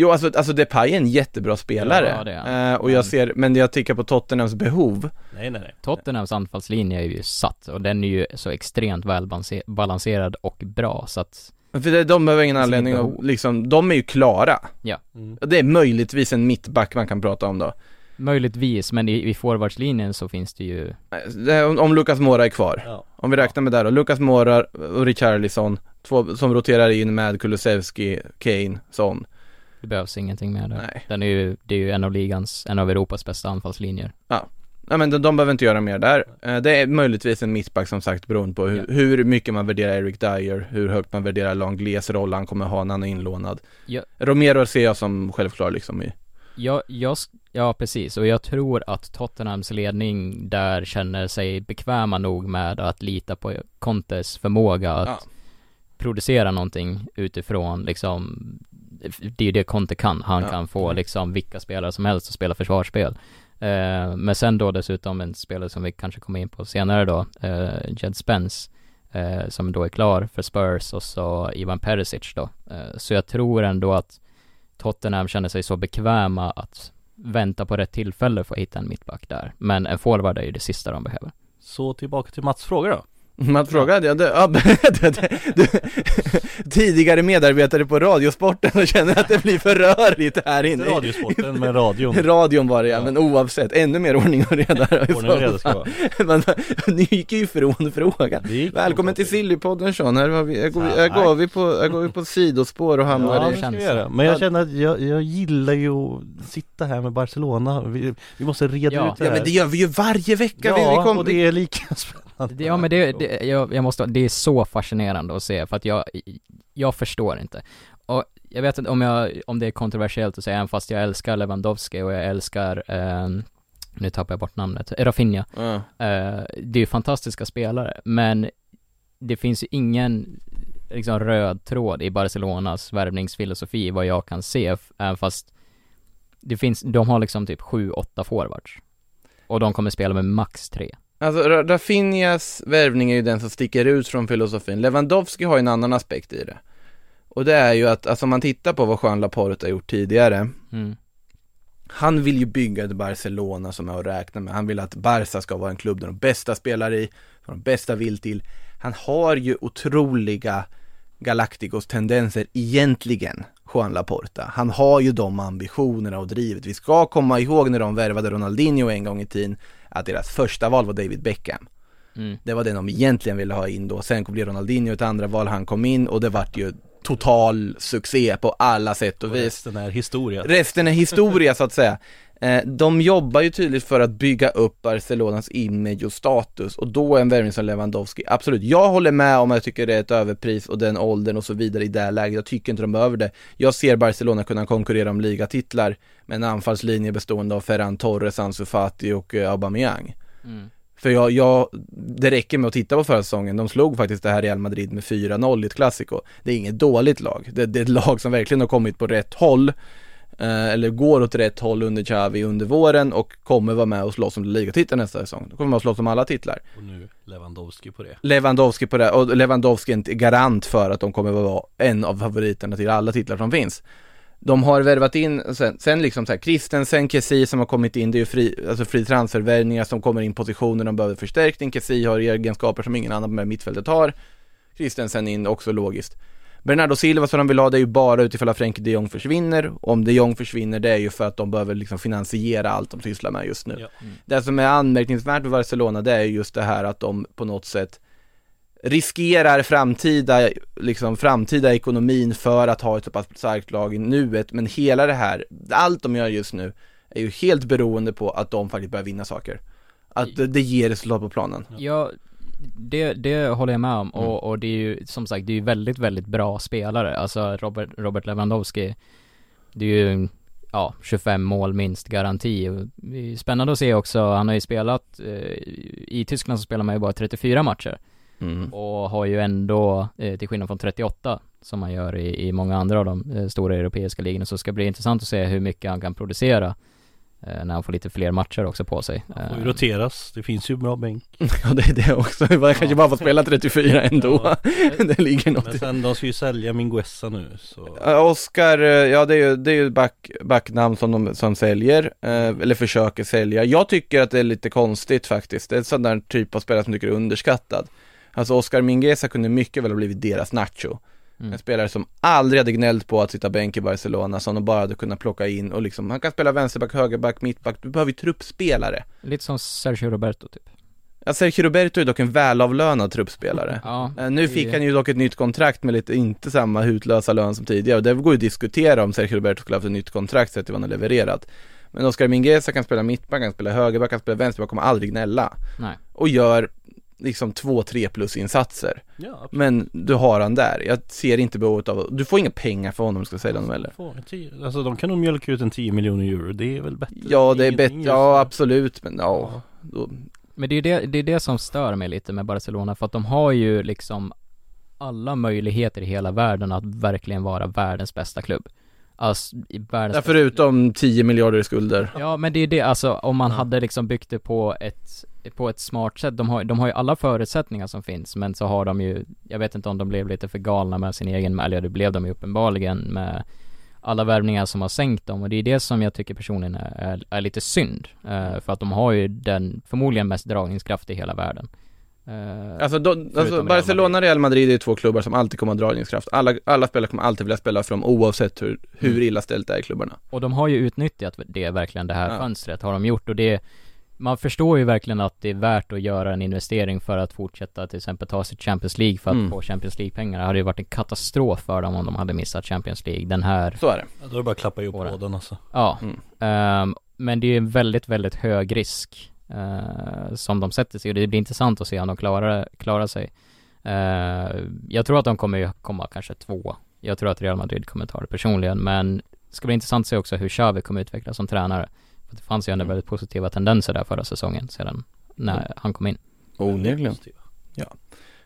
Jo, alltså, alltså Depay är en jättebra spelare. Ja, det är eh, och jag ser, men jag tycker på Tottenhams behov. Nej nej nej Tottenhams anfallslinje är ju satt och den är ju så extremt välbalanserad och bra så att För det, de behöver ingen anledning att, liksom, de är ju klara. ja, mm. Det är möjligtvis en mittback man kan prata om då. möjligtvis men i, i forwardslinjen så finns det ju Eh, det är Om, om Lucas Mora är kvar. Ja. Om vi räknar med det då, Lucas Mora och Richarlison, två som roterar in med Kulusevski, Kane, Son. Det behövs ingenting mer där. Nej. Den är ju, det är ju en av ligans, en av Europas bästa anfallslinjer. Nej men de, de behöver inte göra mer där. Eh, Det är möjligtvis en mittback som sagt beroende på hur, Ja. hur mycket man värderar Eric Dyer, hur högt man värderar Langles roll han kommer ha när han är inlånad. Ja. Romero ser jag som självklar liksom i Jag, jag, ja precis, och jag tror att Tottenhams ledning där känner sig bekväma nog med att lita på Contes förmåga att Ja. producera någonting utifrån liksom det är ju det Conte kan, han Ja. kan få liksom vilka spelare som helst att spela försvarsspel. Eh, Men sen då dessutom en spelare som vi kanske kommer in på senare då, eh, Jed Spence eh, Som då är klar för Spurs och så Ivan Perisic då. Eh, Så jag tror ändå att Tottenham känner sig så bekväma att vänta på rätt tillfälle för att hitta en mittback där. Men en forward är ju det sista de behöver. Så tillbaka till Mats fråga då Man frågade, ja, det, ja, [LAUGHS] det, det, du, tidigare medarbetare på Radiosporten och känner att det blir för rörigt här inne. Radiosporten men radion [LAUGHS] Radion var det ja, Ja. men oavsett, ännu mer ordning och reda. [LAUGHS] Ordning och reda ska det ju ifrån frågan. Det Välkommen till Sillypodden Sean, här, var vi, här, går, vi- här, går vi på, här går vi på sidospår och hamnar Ja, i det vi känns så. Men jag Ja. känner att jag, jag gillar ju att sitta här med Barcelona Vi, vi måste reda Ja. ut det Ja här men det gör vi ju varje vecka, vi, vi Ja, kom, och det är lika spännande Det- Ja men det, det jag, jag måste, det är så fascinerande att se för att jag, jag förstår inte. Och jag vet inte om jag, om det är kontroversiellt att säga, även fast jag älskar Lewandowski och jag älskar, eh, nu tappar jag bort namnet, Rafinha. ja. Eh, det är ju fantastiska spelare, men det finns ju ingen liksom röd tråd i Barcelonas värvningsfilosofi vad jag kan se, även fast det finns, de har liksom typ sju, åtta forwards. Och de kommer spela med max tre. Alltså Ra- Rafinhas värvning är ju den som sticker ut från filosofin. Lewandowski har ju en annan aspekt i det. Och det är ju att, alltså om man tittar på vad Jean Laporte har gjort tidigare, Mm. han vill ju bygga ett Barcelona som är att räkna med. Han vill att Barca ska vara en klubb där de bästa spelar i, de bästa vill till. Han har ju otroliga Galacticos tendenser egentligen, Juan Laporta. Han har ju de ambitionerna och drivet. Vi ska komma ihåg när de värvade Ronaldinho en gång i tiden, att deras första val var David Beckham. Mm. Det var den de egentligen ville ha in då. Sen blev Ronaldinho ett andra val, han kom in och det vart ju total succé på alla sätt och Och vis. resten är historia. Resten är historia så att säga. Eh, De jobbar ju tydligt för att bygga upp Barcelonas image och status och då är en värvning som Lewandowski, absolut. Jag håller med om att jag tycker det är ett överpris och den åldern och så vidare i det här läget. Jag tycker inte de behöver det. Jag ser Barcelona kunna konkurrera om ligatitlar med en anfallslinje bestående av Ferran Torres, Ansu Fati och eh, Aubameyang. Mm. För jag, jag, det räcker med att titta på förra säsongen, de slog faktiskt det här Real Madrid med 4-0 i ett klassiko. Det är inget dåligt lag, det, det är ett lag som verkligen har kommit på rätt håll, eller går åt rätt håll under Xavi under våren och kommer vara med och slåss om ligatiteln nästa säsong. De kommer och slåss om alla titlar. Och nu Lewandowski på det. Lewandowski på det, och Lewandowski är en garant för att de kommer vara en av favoriterna till alla titlar som finns. De har värvat in, sen, sen liksom så här, Christensen, Kessi som har kommit in, det är ju fri, alltså fri transfervärvningar som kommer in positioner de behöver förstärkning. Kessi har egenskaper som ingen annan med mittfältet har. Christensen in också logiskt. Bernardo Silva som de vill ha, det är ju bara utifall att Frenkie de Jong försvinner. Om de Jong försvinner, det är ju för att de behöver liksom finansiera allt de sysslar med just nu. Ja. Det som är anmärkningsvärt med Barcelona, det är just det här att de på något sätt riskerar framtida, liksom framtida ekonomin för att ha ett så pass starkt lag i nuet, men hela det här, allt de gör just nu är ju helt beroende på att de faktiskt börjar vinna saker. Att det, det ger resultat på planen. Ja, det, det håller jag med om Mm. och, och det är ju som sagt, det är ju väldigt, väldigt bra spelare. Alltså Robert, Robert Lewandowski, det är ju, ja, 25 mål minst garanti. Spännande att se också, han har ju spelat, eh, i Tyskland så spelar man ju bara 34 matcher Mm. och har ju ändå, eh, till skillnad från 38 som man gör i, i många andra av de eh, stora europeiska ligorna, så ska det bli intressant att se hur mycket han kan producera när han får lite fler matcher också på sig. Han får ju Eh, roteras, det finns ju bra bänk. [LAUGHS] Ja det är det också, man kanske bara får spela 34 ändå. Ja. [LAUGHS] det ligger något Men sen de ska ju sälja Minguessa nu så Ja, Oscar, eh, ja det är ju, det är ju back, backnamn som de som säljer, eh, eller försöker sälja. Jag tycker att det är lite konstigt faktiskt. Det är en sån där typ av spelare som tycker är underskattad. Alltså Oscar Mingueza kunde mycket väl ha blivit deras Nacho. Mm. En spelare som aldrig hade gnällt på att sitta bänk i Barcelona, som de bara hade kunnat plocka in och liksom, han kan spela vänsterback, högerback, mittback, du behöver ju truppspelare. Lite som Sergio Roberto typ. Ja, Sergio Roberto är dock en välavlönad truppspelare. Ja, Eh, Nu det- fick han ju dock ett nytt kontrakt med lite, inte samma hutlösa lön som tidigare och det går ju att diskutera om Sergio Roberto skulle ha haft ett nytt kontrakt sett till vad han har levererat. Men Oscar Mingueza kan spela mittback, kan spela högerback, kan spela vänsterback, kommer aldrig gnälla. Nej. Och gör liksom två, tre plus insatser. Ja. Men du har han där. Jag ser inte behovet av, du får inga pengar för honom ska sälja honom heller. Får en tio- Alltså de kan nog mjölka ut en 10 miljoner euro, det är väl bättre Ja, det är bättre, ja absolut, men ja. Då, Men det är det, det är det som stör mig lite med Barcelona, för att de har ju liksom alla möjligheter i hela världen att verkligen vara världens bästa klubb. Alltså, i världens ja, förutom 10 miljarder i skulder. Ja men det är det, alltså om man hade liksom byggt det på ett, på ett smart sätt, de har, de har ju alla förutsättningar som finns men så har de ju, jag vet inte om de blev lite för galna med sin egen, eller det blev de ju uppenbarligen med alla värvningar som har sänkt dem och det är det som jag tycker personligen är, är, är lite synd. Eh, för att de har ju den, förmodligen mest dragningskraft i hela världen. Eh, Alltså, då, alltså Real Barcelona Real Madrid är två klubbar som alltid kommer att ha dragningskraft. Alla, alla spelare kommer alltid vilja spela för dem oavsett hur, hur Mm. illa ställt det är i klubbarna. Och de har ju utnyttjat det verkligen, det här Ja. fönstret har de gjort och det man förstår ju verkligen att det är värt att göra en investering för att fortsätta till exempel ta sig till Champions League för att Mm. få Champions League-pengar. Det hade ju varit en katastrof för dem om de hade missat Champions League. Den här, Så är det. Ja, då är det bara att klappa ihop båden alltså ja. Mm. Ehm, men det är en väldigt, väldigt hög risk eh, som de sätter sig och det blir intressant att se om de klarar, klarar sig. Eh, jag tror att de kommer komma kanske två. Jag tror att Real Madrid kommer ta det personligen, men det ska bli intressant att se också hur Xavi kommer utvecklas som tränare. För det fanns ju ändå Mm. väldigt positiva tendenser där förra säsongen, sedan när han kom in. Onekligen. Eh,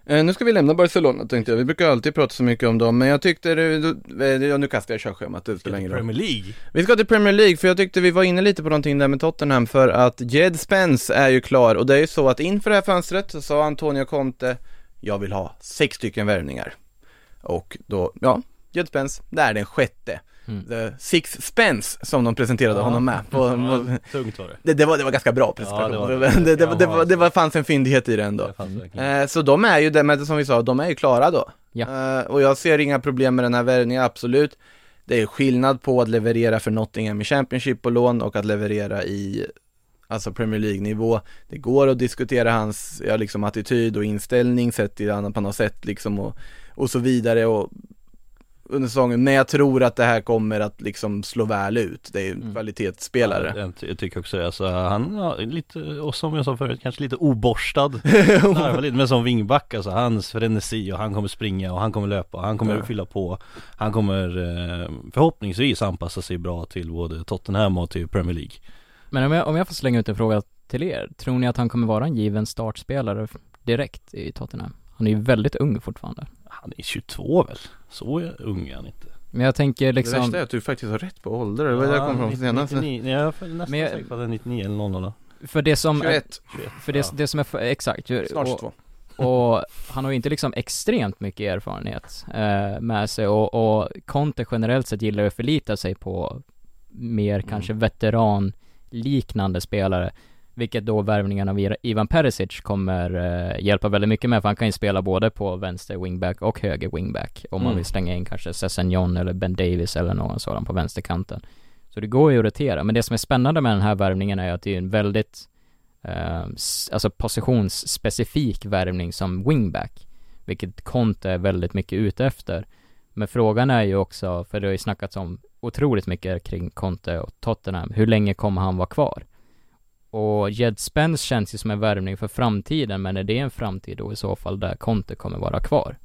nu ska vi lämna Barcelona tänkte jag. Vi brukar alltid prata så mycket om dem, men jag tyckte, det, eh, ja, nu kastar jag körschemat, det spelar ingen roll. Premier League Vi ska till Premier League, för jag tyckte vi var inne lite på någonting där med Tottenham, för att Jed Spence är ju klar, och det är ju så att inför det här fönstret så sa Antonio Conte, jag vill ha sex stycken värvningar. Och då, ja, Jed Spence, det är den sjätte. Mm. The Six Spence, som de presenterade Ja. honom med. På, ja, Tungt var det det, det, var, det var ganska bra presentation. Ja, det var det, det. var- det, var, det var, fanns en fyndighet i det ändå. Det. Eh, så de är ju, det, men som vi sa, de är ju klara då. Ja. Eh, och jag ser inga problem med den här värvningen, absolut. Det är skillnad på att leverera för Nottingham i Championship på lån och att leverera i Alltså Premier League-nivå. Det går att diskutera hans, ja liksom attityd och inställning sett till annat man har sett liksom och, och så vidare och under säsongen, men jag tror att det här kommer att liksom slå väl ut. Det är ju en Mm. kvalitetsspelare. Ja, jag, tycker också det, alltså, han ja, är lite, och som jag sa förut, kanske lite oborstad [LAUGHS] lite, Men som wingback alltså, hans frenesi och han kommer springa och han kommer löpa och han kommer Ja. fylla på Han kommer eh, förhoppningsvis anpassa sig bra till både Tottenham och till Premier League Men om jag, om jag får slänga ut en fråga till er, tror ni att han kommer vara en given startspelare direkt i Tottenham? Han är ju väldigt ung fortfarande. Han är 22 väl? Så ung är han inte Men jag tänker Det liksom, värsta är att du faktiskt har rätt på ålder, det var det jag kom fram senast. 99, jag är nästan jag- säker på att det är 99 eller 00 för det som, 21, för det, det som är, för, exakt, ju- snart och, 22. och han har ju inte liksom extremt mycket erfarenhet eh, med sig och, och Conte generellt sett gillar att förlita sig på mer kanske veteranliknande spelare vilket då värvningen av Ivan Perisic kommer eh, hjälpa väldigt mycket med för han kan ju spela både på vänster wingback och höger wingback. Om man Mm. vill slänga in kanske Sessignon eller Ben Davis eller någon sådan på vänsterkanten. Så det går ju att rotera, men det som är spännande med den här värvningen är att det är en väldigt eh, alltså positionsspecifik värvning som wingback. Vilket Conte är väldigt mycket ute efter. Men frågan är ju också, för det har ju snackats om otroligt mycket kring Conte och Tottenham, hur länge kommer han vara kvar? Och Jed Spence känns ju som en värvning för framtiden, men är det en framtid då i så fall där Conte kommer vara kvar?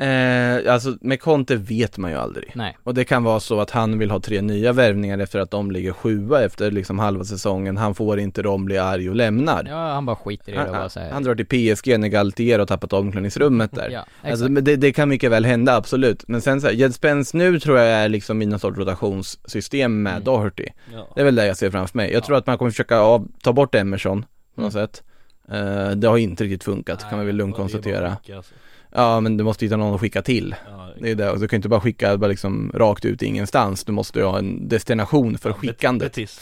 Eh, alltså med Conte vet man ju aldrig. Nej. Och det kan vara så att han vill ha tre nya värvningar efter att de ligger sjua efter liksom halva säsongen. Han får inte dem, blir arg och lämnar. Ja, han bara skiter i det och han, bara han, säger han drar till PSG när Galtier har tappat omklädningsrummet där. [LAUGHS] Ja, exakt. Alltså, det, det kan mycket väl hända, absolut. Men sen så här, Jed Spence nu tror jag är liksom i någon sorts rotationssystem med Mm. Doherty. ja. Det är väl det jag ser framför mig. Jag tror att man kommer försöka av, ta bort Emerson på något Mm. sätt. Eh, det har inte riktigt funkat, kan man väl lugnt konstatera. alltså. Ja, men du måste hitta någon att skicka till. Ja, Det är det, och du kan inte bara skicka bara liksom rakt ut ingenstans. Du måste ju ha en destination för skickandet. Betis.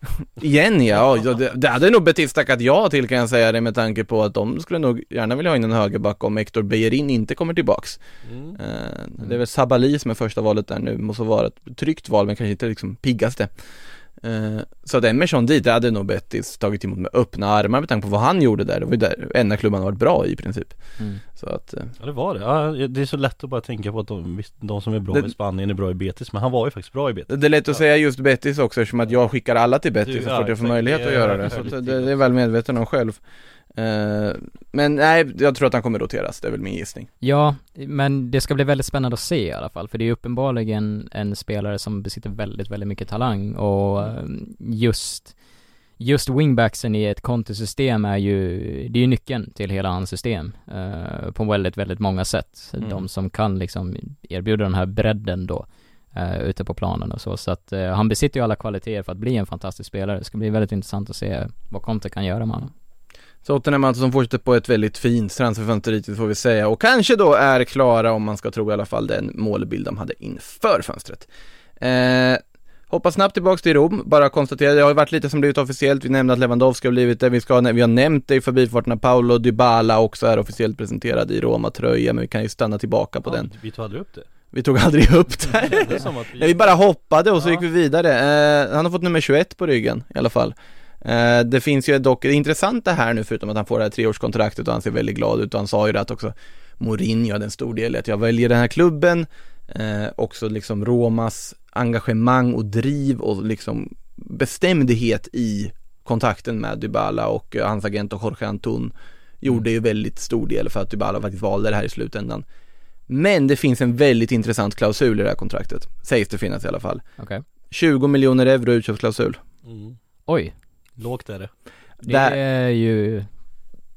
[LAUGHS] Igen ja, ja det, det hade nog Betis tackat ja till kan jag säga det med tanke på att de skulle nog gärna vilja ha in en högerback om Hector Bellerin inte kommer tillbaks. Mm. Eh, det är väl Sabali som är första valet där nu, måste vara ett tryggt val men kanske inte liksom piggaste. Eh, så att Emerson dit, det hade nog Betis tagit emot med öppna armar med tanke på vad han gjorde där. Det var ju där enda klubban har varit bra i princip. Mm. Så att, eh, Ja det var det, ja, det är så lätt att bara tänka på att de, de som är bra Det- i Spanien är bra i Betis Men han var ju faktiskt bra i Betis det är lätt att säga just Betis också eftersom att jag skickar alla till Betis Du, så ja, fort jag får möjlighet att göra det. Så det, det är väl medveten om själv. Eh, men nej, jag tror att han kommer roteras, det är väl min gissning. Ja, men det ska bli väldigt spännande att se i alla fall, för det är uppenbarligen en spelare som besitter väldigt, väldigt mycket talang och eh, just Just wingbacksen i ett kontosystem är ju, det är ju nyckeln till hela hans system eh, på väldigt, väldigt många sätt. Mm. De som kan liksom erbjuda den här bredden då eh, ute på planen och så, så att eh, han besitter ju alla kvaliteter för att bli en fantastisk spelare. Det ska bli väldigt intressant att se vad Conte kan göra med honom. Tottenham alltså som fortsätter på ett väldigt fint transferfönster hittills får vi säga och kanske då är klara om man ska tro i alla fall den målbild de hade inför fönstret. Eh, hoppa snabbt tillbaks till Rom, bara konstatera, det har ju varit lite som blivit officiellt, vi nämnde att Lewandowski har blivit det, vi, ska, vi har nämnt det i förbifarten att Paolo Dybala också är officiellt presenterad i Roma-tröja, men vi kan ju stanna tillbaka på ja, den. Vi tog aldrig upp det Vi tog aldrig upp det. [LAUGHS] Det vi, Nej, vi bara hoppade och så Ja. gick vi vidare. Eh, han har fått nummer 21 på ryggen i alla fall. Eh, det finns ju dock, det intressanta här nu förutom att han får det här treårskontraktet och han ser väldigt glad ut och han sa ju det att också Mourinho hade en stor del i att jag väljer den här klubben. Eh, också liksom Romas engagemang och driv och liksom bestämdhet i kontakten med Dybala och eh, hans agent och Jorge Antun gjorde ju väldigt stor del för att Dybala faktiskt valde det här i slutändan. Men det finns en väldigt intressant klausul i det här kontraktet, sägs det finnas i alla fall. Okej. 20 miljoner euro utköpsklausul. mm, Oj, Lågt är det det Där- är ju,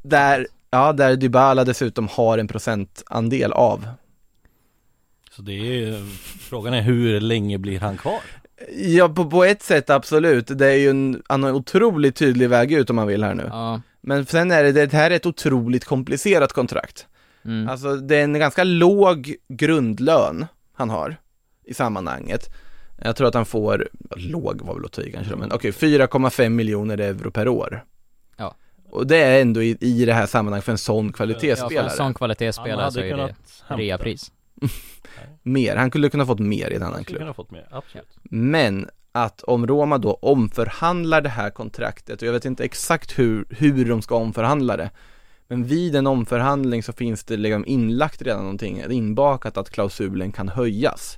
Där, ja, där Dybala dessutom har en procentandel av. Så det är, frågan är hur länge blir han kvar? Ja, på, på ett sätt absolut. Det är ju en, han har en otroligt tydlig väg ut om man vill här nu. ja, Men sen är det, det här är ett otroligt komplicerat kontrakt. mm. Alltså det är en ganska låg grundlön han har i sammanhanget. Jag tror att han får, låg var väl att ta i kanske men okej, 4,5 miljoner euro per år. Ja. Och det är ändå i, i det här sammanhanget för en sån Ja, för kvalitetsspelare. en sån Han kvalitetsspelare så är det reapris. Mer, han skulle kunna fått mer i en annan klubb. kunna fått mer, absolut Men att om Roma då omförhandlar det här kontraktet, och jag vet inte exakt hur, hur de ska omförhandla det, Men vid en omförhandling så finns det liksom inlagt redan någonting, inbakat att klausulen kan höjas.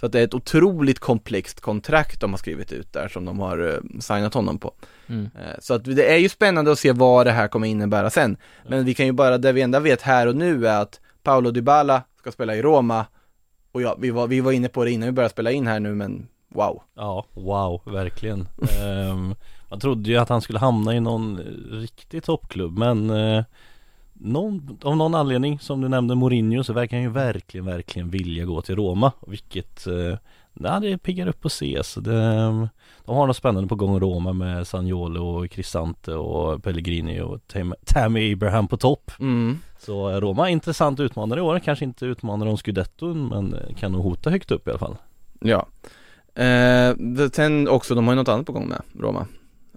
Så att det är ett otroligt komplext kontrakt de har skrivit ut där som de har eh, signat honom på. Mm. Eh, Så att det är ju spännande att se vad det här kommer innebära sen. Men vi kan ju bara, det vi enda vet här och nu är att Paolo Dybala ska spela i Roma. Och ja, vi var, vi var inne på det innan vi började spela in här nu men wow. Ja, wow, verkligen. Ehm, man trodde ju att han skulle hamna i någon riktig toppklubb men eh, någon, av någon anledning som du nämnde Mourinho så verkar han ju verkligen, verkligen vilja gå till Roma. Vilket, eh, nej, det piggar upp att se. Så det, de har något spännande på gång i Roma med Sagnolo och Cristante och Pellegrini och Tam- Tammy Abraham på topp. Mm. Så eh, Roma är intressant utmanare i år. Kanske inte utmanare om scudetton men eh, kan nog hota högt upp i alla fall. Ja. Eh, sen också, de har ju något annat på gång med Roma.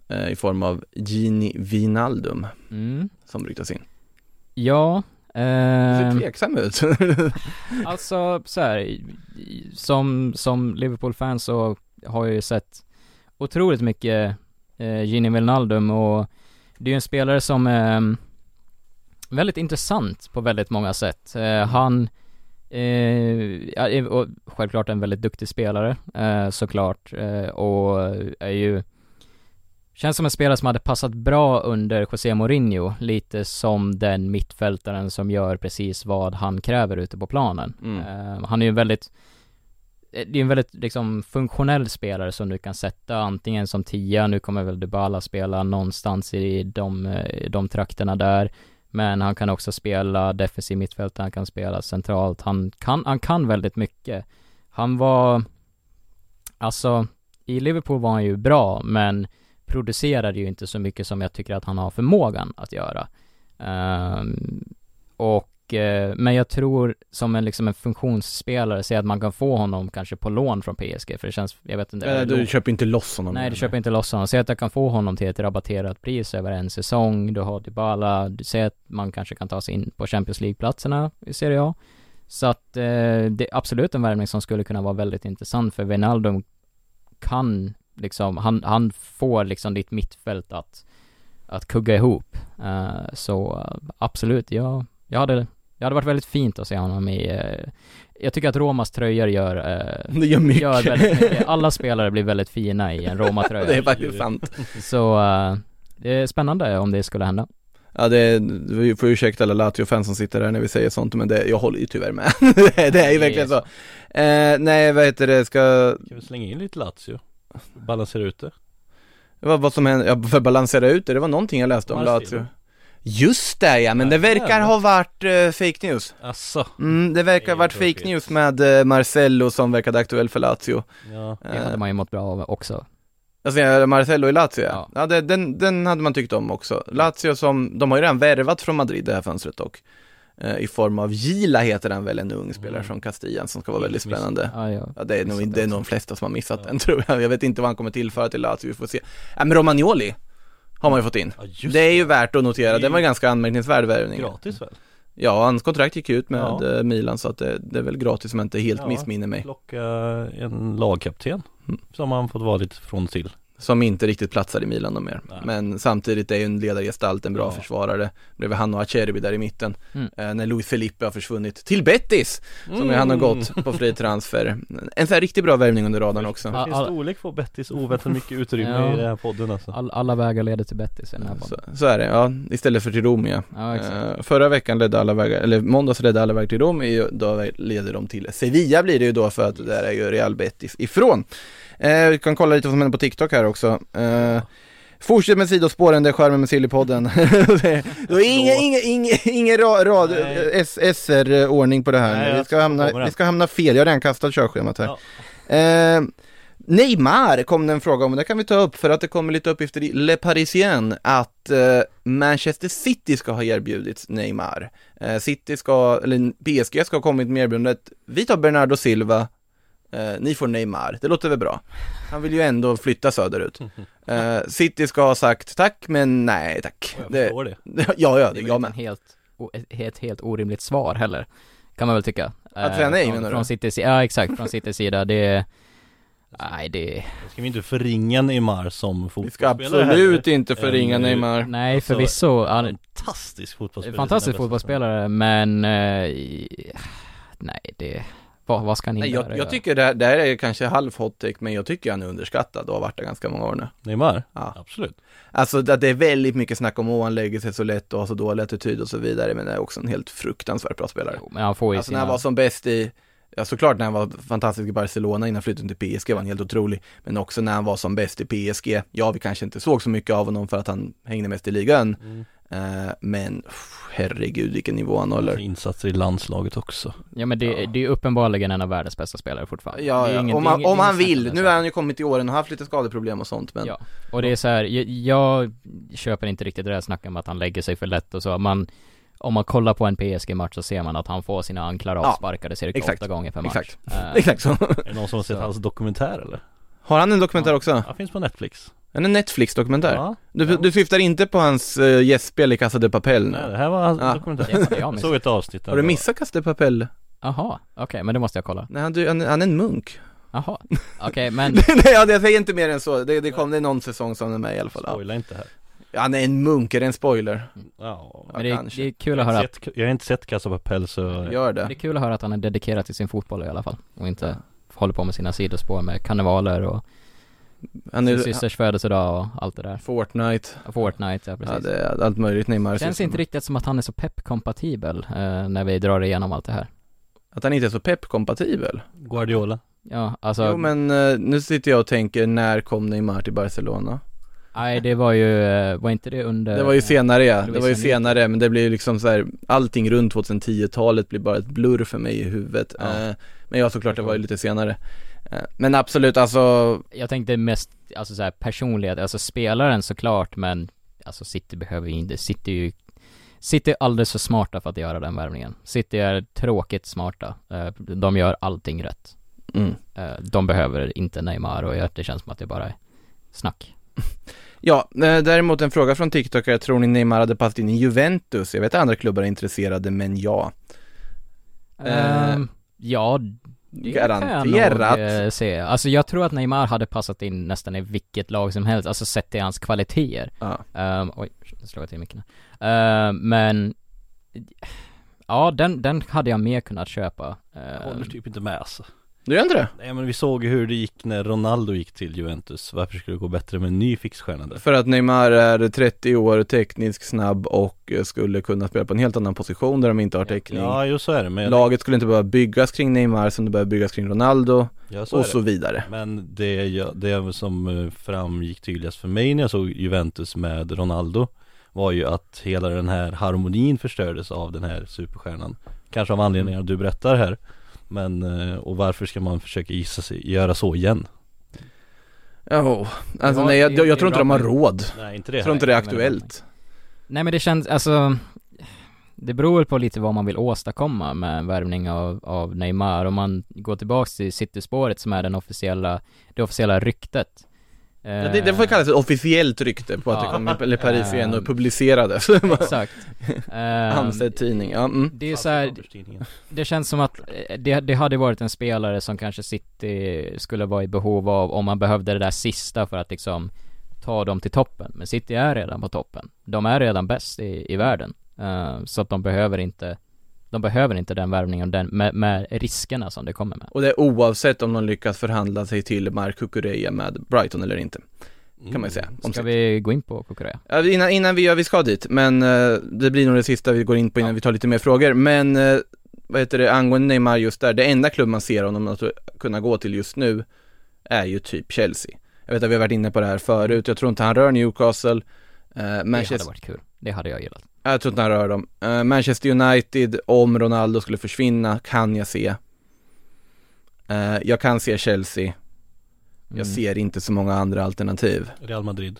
Eh, I form av Gini Vinaldum Mm. som ryktas in. Ja, Det ser ehm, tveksam ut. [LAUGHS] [LAUGHS] Alltså så här, som, som Liverpool-fan så har jag ju sett otroligt mycket eh, Gini Wijnaldum och det är ju en spelare som är mm, väldigt intressant på väldigt många sätt. Eh, han eh, och självklart en väldigt duktig spelare eh, såklart eh, och är ju Känns som en spelare som hade passat bra under José Mourinho, lite som den mittfältaren som gör precis vad han kräver ute på planen. Mm. Eh, han är ju en väldigt eh, det är en väldigt liksom funktionell spelare som du kan sätta antingen som tia, nu kommer väl Dybala spela någonstans i de, eh, de trakterna där men han kan också spela defensiv mittfältare, han kan spela centralt, han kan, han kan väldigt mycket. Han var, alltså, i Liverpool var han ju bra, men producerade ju inte så mycket som jag tycker att han har förmågan att göra. Ehm, och, eh, men jag tror som en liksom en funktionsspelare, säg att man kan få honom kanske på lån från PSG, för det känns, jag vet inte. Eh, du köper inte loss honom. Nej, du köper inte loss honom. Säg att jag kan få honom till ett rabatterat pris över en säsong, du har Dybala, du säger att man kanske kan ta sig in på Champions League-platserna i Serie A. Så att eh, det är absolut en värvning som skulle kunna vara väldigt intressant för Wijnaldum kan liksom, han, han får liksom ditt mittfält att, att kugga ihop. Eh, så eh, absolut, jag, jag hade, det hade varit väldigt fint att se honom i, eh, jag tycker att Romas tröjor gör, eh, Det gör mycket. gör väldigt mycket. Alla spelare blir väldigt fina i en Roma-tröja. [LAUGHS] Det är faktiskt sant. Så, eh, det är spännande om det skulle hända. Ja det är, vi får ursäkta alla Lazio-fans som sitter där när vi säger sånt men det, jag håller ju tyvärr med. det, [LAUGHS] är- det är ju verkligen så. Eh, nej vad heter det, ska, Kan vi slänga in lite Lazio? Balansera ut det? vad, vad som händer, ja, för att balansera ut det, det var någonting jag läste om. Lazio. Just det ja, men det verkar ha varit eh, fake news. Asså? Mm, det verkar ha varit tråkigt. fake news med eh, Marcello som verkade aktuell för Lazio. Ja. Det hade man ju mått bra av också. Alltså Marcello i Lazio ja. Ja. ja det, den, den hade man tyckt om också. Lazio som, de har ju redan värvat från Madrid det här fönstret dock. Eh, I form av Gila heter han väl, en ung spelare Mm. från Kastillan som ska vara väldigt spännande. Ja, ja. Ja, det är nog, Missat det är också. nog de flesta som har missat Ja. den [LAUGHS] tror jag. Jag vet inte vad han kommer tillföra till Lazio, vi får se. Ja, men Romagnoli har man ju fått in. Ja, Det är ju värt att notera, Det var en ganska anmärkningsvärd värvning. Gratis väl? Ja, hans kontrakt gick ut med Ja. eh, Milan så att det, det är väl gratis om jag inte helt Ja. missminner mig. Plocka en lagkapten Mm. som han fått vara lite från till. Som inte riktigt platsar i Milan de mer. Nej. Men samtidigt är ju en ledargestalt, en bra Ja. försvarare. Bredvid han och Acerbi där i mitten. Mm. Eh, när Luis Felipe har försvunnit till Betis, som Mm. han har gått på fri transfer. En sån här riktigt bra värvning under radarn också. Ja. Vilken storlek får Bettis oväntat mycket utrymme Ja. i den här podden alltså. All, alla vägar leder till Betis i den här Så, podden. så är det, ja. Istället för till Rom ja. Ja, exakt. Eh, förra veckan ledde alla vägar, eller måndags ledde alla vägar till Rom, då leder de till Sevilla blir det ju då för att där är ju Real Betis ifrån. Eh, vi kan kolla lite vad som händer på TikTok här också. Eh, Fortsätt med sidospåren, det är charmen med Sillypodden. ingen, ingen, ingen, ingen rad, SR-ordning på det här Nej. Vi ska, hamna, vi ska hamna fel, jag har redan kastat körschemat här. Ja. Eh, Neymar kom det en fråga om, det kan vi ta upp för att det kommer lite uppgifter i Le Parisien att eh, Manchester City ska ha erbjudits Neymar. Eh, City ska, eller PSG ska ha kommit med erbjudandet, vi tar Bernardo Silva, eh, ni får Neymar, det låter väl bra? Han vill ju ändå flytta söderut. [LAUGHS] Eh, City ska ha sagt tack, men nej tack. Jag Det, förstår det. [LAUGHS] ja, ja, Det det, är jag med. en helt, ett, helt orimligt svar heller. Kan man väl tycka. Att säga nej, från, menar du? från Citys, ja exakt, från Citys sida. Det är, Nej det Ska vi inte förringa Neymar som Vi ska fotbollsspelare absolut heller? inte förringa eh, Neymar. Nej Alltså, förvisso, han är Fantastisk fotbollsspelare fantastisk fotbollsspelare men eh, Nej det, vad, vad ska han Nej, jag, jag tycker det här, det här är kanske halv hot take, men jag tycker han är underskattad och har varit det ganska många år nu. Neymar? Ja. Absolut. Alltså det är väldigt mycket snack om att han lägger sig så lätt och har så dålig attityd och så vidare, men det är också en helt fruktansvärt bra spelare. Jo, men han får ju Alltså när sina han var som bäst i, ja såklart när han var fantastisk i Barcelona innan flytten till PSG var han helt otrolig, men också när han var som bäst i PSG. Ja, vi kanske inte såg så mycket av honom för att han hängde mest i ligan, Mm. Men pff, herregud vilken nivå han håller. Insatser i landslaget också. Ja men det, det är uppenbarligen en av världens bästa spelare fortfarande Ja, ja. ingen- om, han, ingen- om han vill. Nu har han ju kommit till åren och haft lite skadeproblem och sånt, men Ja, och det är så här, jag, jag köper inte riktigt det där snacket om att han lägger sig för lätt och så, man om man kollar på en PSG-match så ser man att han får sina anklar Ja, avsparkade cirka exakt, åtta gånger per match exakt. Eh, [LAUGHS] exakt så. Är det någon som har sett Så. hans dokumentär eller? Har han en dokumentär också? Ja, finns på Netflix. En Netflix-dokumentär? Ja. Du, du syftar inte på hans uh, gästspel i Casa de Papel nu? Nej, det här var hans Ja. dokumentär. Det hade jag jag såg ett avsnitt där Har du missat Casa de Papel? Jaha, okej, men det måste jag kolla Nej, han, du- han, han är en munk. Jaha, [LAUGHS] okej men Nej, jag säger inte mer än så. Det, det kom det är någon säsong som är med i alla fall. Ja. Spoila inte här. Han är en munk, är det en spoiler? Ja. Men det, är- kanske. det är kul Jag att har, höra inte sett, jag har inte sett Casa Papel så Gör Det är det. kul att höra att han är dedikerad till sin fotboll i alla fall och inte håller på med sina sidospår med karnevaler och Han sin är systers födelsedag och allt det där Fortnite. Fortnite, ja precis Ja, det är allt möjligt Neymar. Känns inte riktigt som att han är så pepp-kompatibel eh, när vi drar igenom allt det här Att han inte är så pepp-kompatibel. Guardiola Ja, alltså, Jo men eh, nu sitter jag och tänker, när kom Neymar till Barcelona? nej det var ju, eh, var inte det under Det var ju senare ja, det var ju senare men det blir ju liksom så här, allting runt 2010-talet blir bara ett blurr för mig i huvudet. Ja. Eh, men ja såklart det var ju lite senare. Eh, men absolut alltså, Jag tänkte mest, alltså så här personlighet, alltså spelaren såklart men Alltså City behöver ju inte, City ju City är alldeles för smarta för att göra den värvningen City är tråkigt smarta, Eh, de gör allting rätt mm. Eh, De behöver inte Neymar och det känns som att det bara är snack [LAUGHS] Ja, däremot en fråga från TikTok, tror ni Neymar hade passat in i Juventus? Jag vet att andra klubbar är intresserade men ja. Ehm, Ja, det kan jag Garanterat. nog eh, se. Alltså jag tror att Neymar hade passat in nästan i vilket lag som helst, alltså sett till hans kvaliteter. Ja. Um, oj, nu slog jag till micken. Uh, men Ja, den, den hade jag mer kunnat köpa. Jag Uh, håller typ inte med alltså. Du gör inte det? Nej men vi såg ju hur det gick när Ronaldo gick till Juventus Varför skulle det gå bättre med en ny fixstjärna där? För att Neymar är 30 år, teknisk, snabb och skulle kunna spela på en helt annan position där de inte har täckning. Ja, jo så är det men Laget skulle inte behöva byggas kring Neymar som det behöver byggas kring Ronaldo ja, så och så vidare. Men det, det som eh, framgick tydligast för mig när jag såg Juventus med Ronaldo Var ju att hela den här harmonin förstördes av den här superstjärnan Kanske av anledningar du berättar här Men, eh, och varför ska man försöka gissa sig, göra så igen? Ja, alltså Ja, nej jag, jag, tror inte de har råd. Nej inte det Jag tror inte det är Nej, men det är aktuellt. Nej men det känns, alltså Det beror väl på lite vad man vill åstadkomma med värvning av, av Neymar. Om man går tillbaks till City-spåret som är den officiella, det officiella ryktet. Eh, Ja, det, det får kallas ett officiellt rykte på att Ja. det kom eller Paris igen och publicerades. [LAUGHS] [LAUGHS] Exakt. Ehm, Ansedd tidning, ja. Mm. Det är så här, det känns som att eh, det, det hade varit en spelare som kanske City skulle vara i behov av om man behövde det där sista för att liksom ta dem till toppen. Men City är redan på toppen. De är redan bäst i, i världen. Eh, så att de behöver inte, de behöver inte den värvningen den, med, med riskerna som det kommer med. Och det är oavsett om de lyckas förhandla sig till Mark Cucurella med Brighton eller inte. Kan man ju säga. Om Ska vi gå in på Kukurea? Ja, innan, innan vi gör, vi ska dit, men eh, det blir nog det sista vi går in på innan vi tar lite mer frågor. Men, eh, vad heter det, angående Neymar just där, det enda klubb man ser honom att kunna gå till just nu är ju typ Chelsea. Jag vet att vi har varit inne på det här förut, jag tror inte han rör Newcastle. Eh, Det hade Manchester, varit kul. Det hade jag gillat. Jag tror inte han rör dem. Eh, Manchester United, om Ronaldo skulle försvinna, kan jag se. Eh, jag kan se Chelsea. Jag Mm. ser inte så många andra alternativ. Real Madrid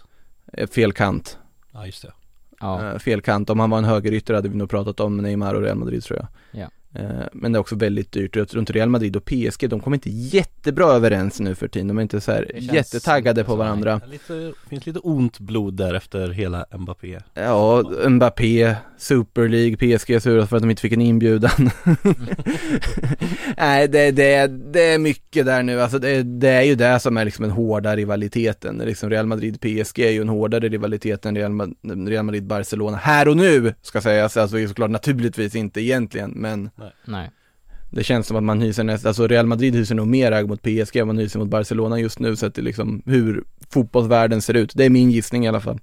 Eh, fel kant. Ja just det Ja, fel kant. Om han var en högerytter hade vi nog pratat om Neymar och Real Madrid tror jag. Ja. Eh, Men det är också väldigt dyrt jag tror inte Real Madrid och PSG, de kommer inte jättebra överens nu för tiden. De är inte så här Det jättetaggade på varandra. Lite, finns lite ont blod där efter hela Mbappé. Ja, Mbappé, Super League, PSG sura för att de inte fick en inbjudan. [LAUGHS] Nej, det, det, det är mycket där nu, alltså det, det är ju det som är liksom den hårda rivaliteten. Liksom Real Madrid-PSG är ju en hårdare rivalitet än Real Madrid-Barcelona här och nu, ska sägas. Alltså såklart naturligtvis inte egentligen, men Nej. det känns som att man hyser nästan, alltså Real Madrid hyser nog mer agg mot PSG än man hyser mot Barcelona just nu, så att det liksom hur fotbollsvärlden ser ut. Det är min gissning i alla fall.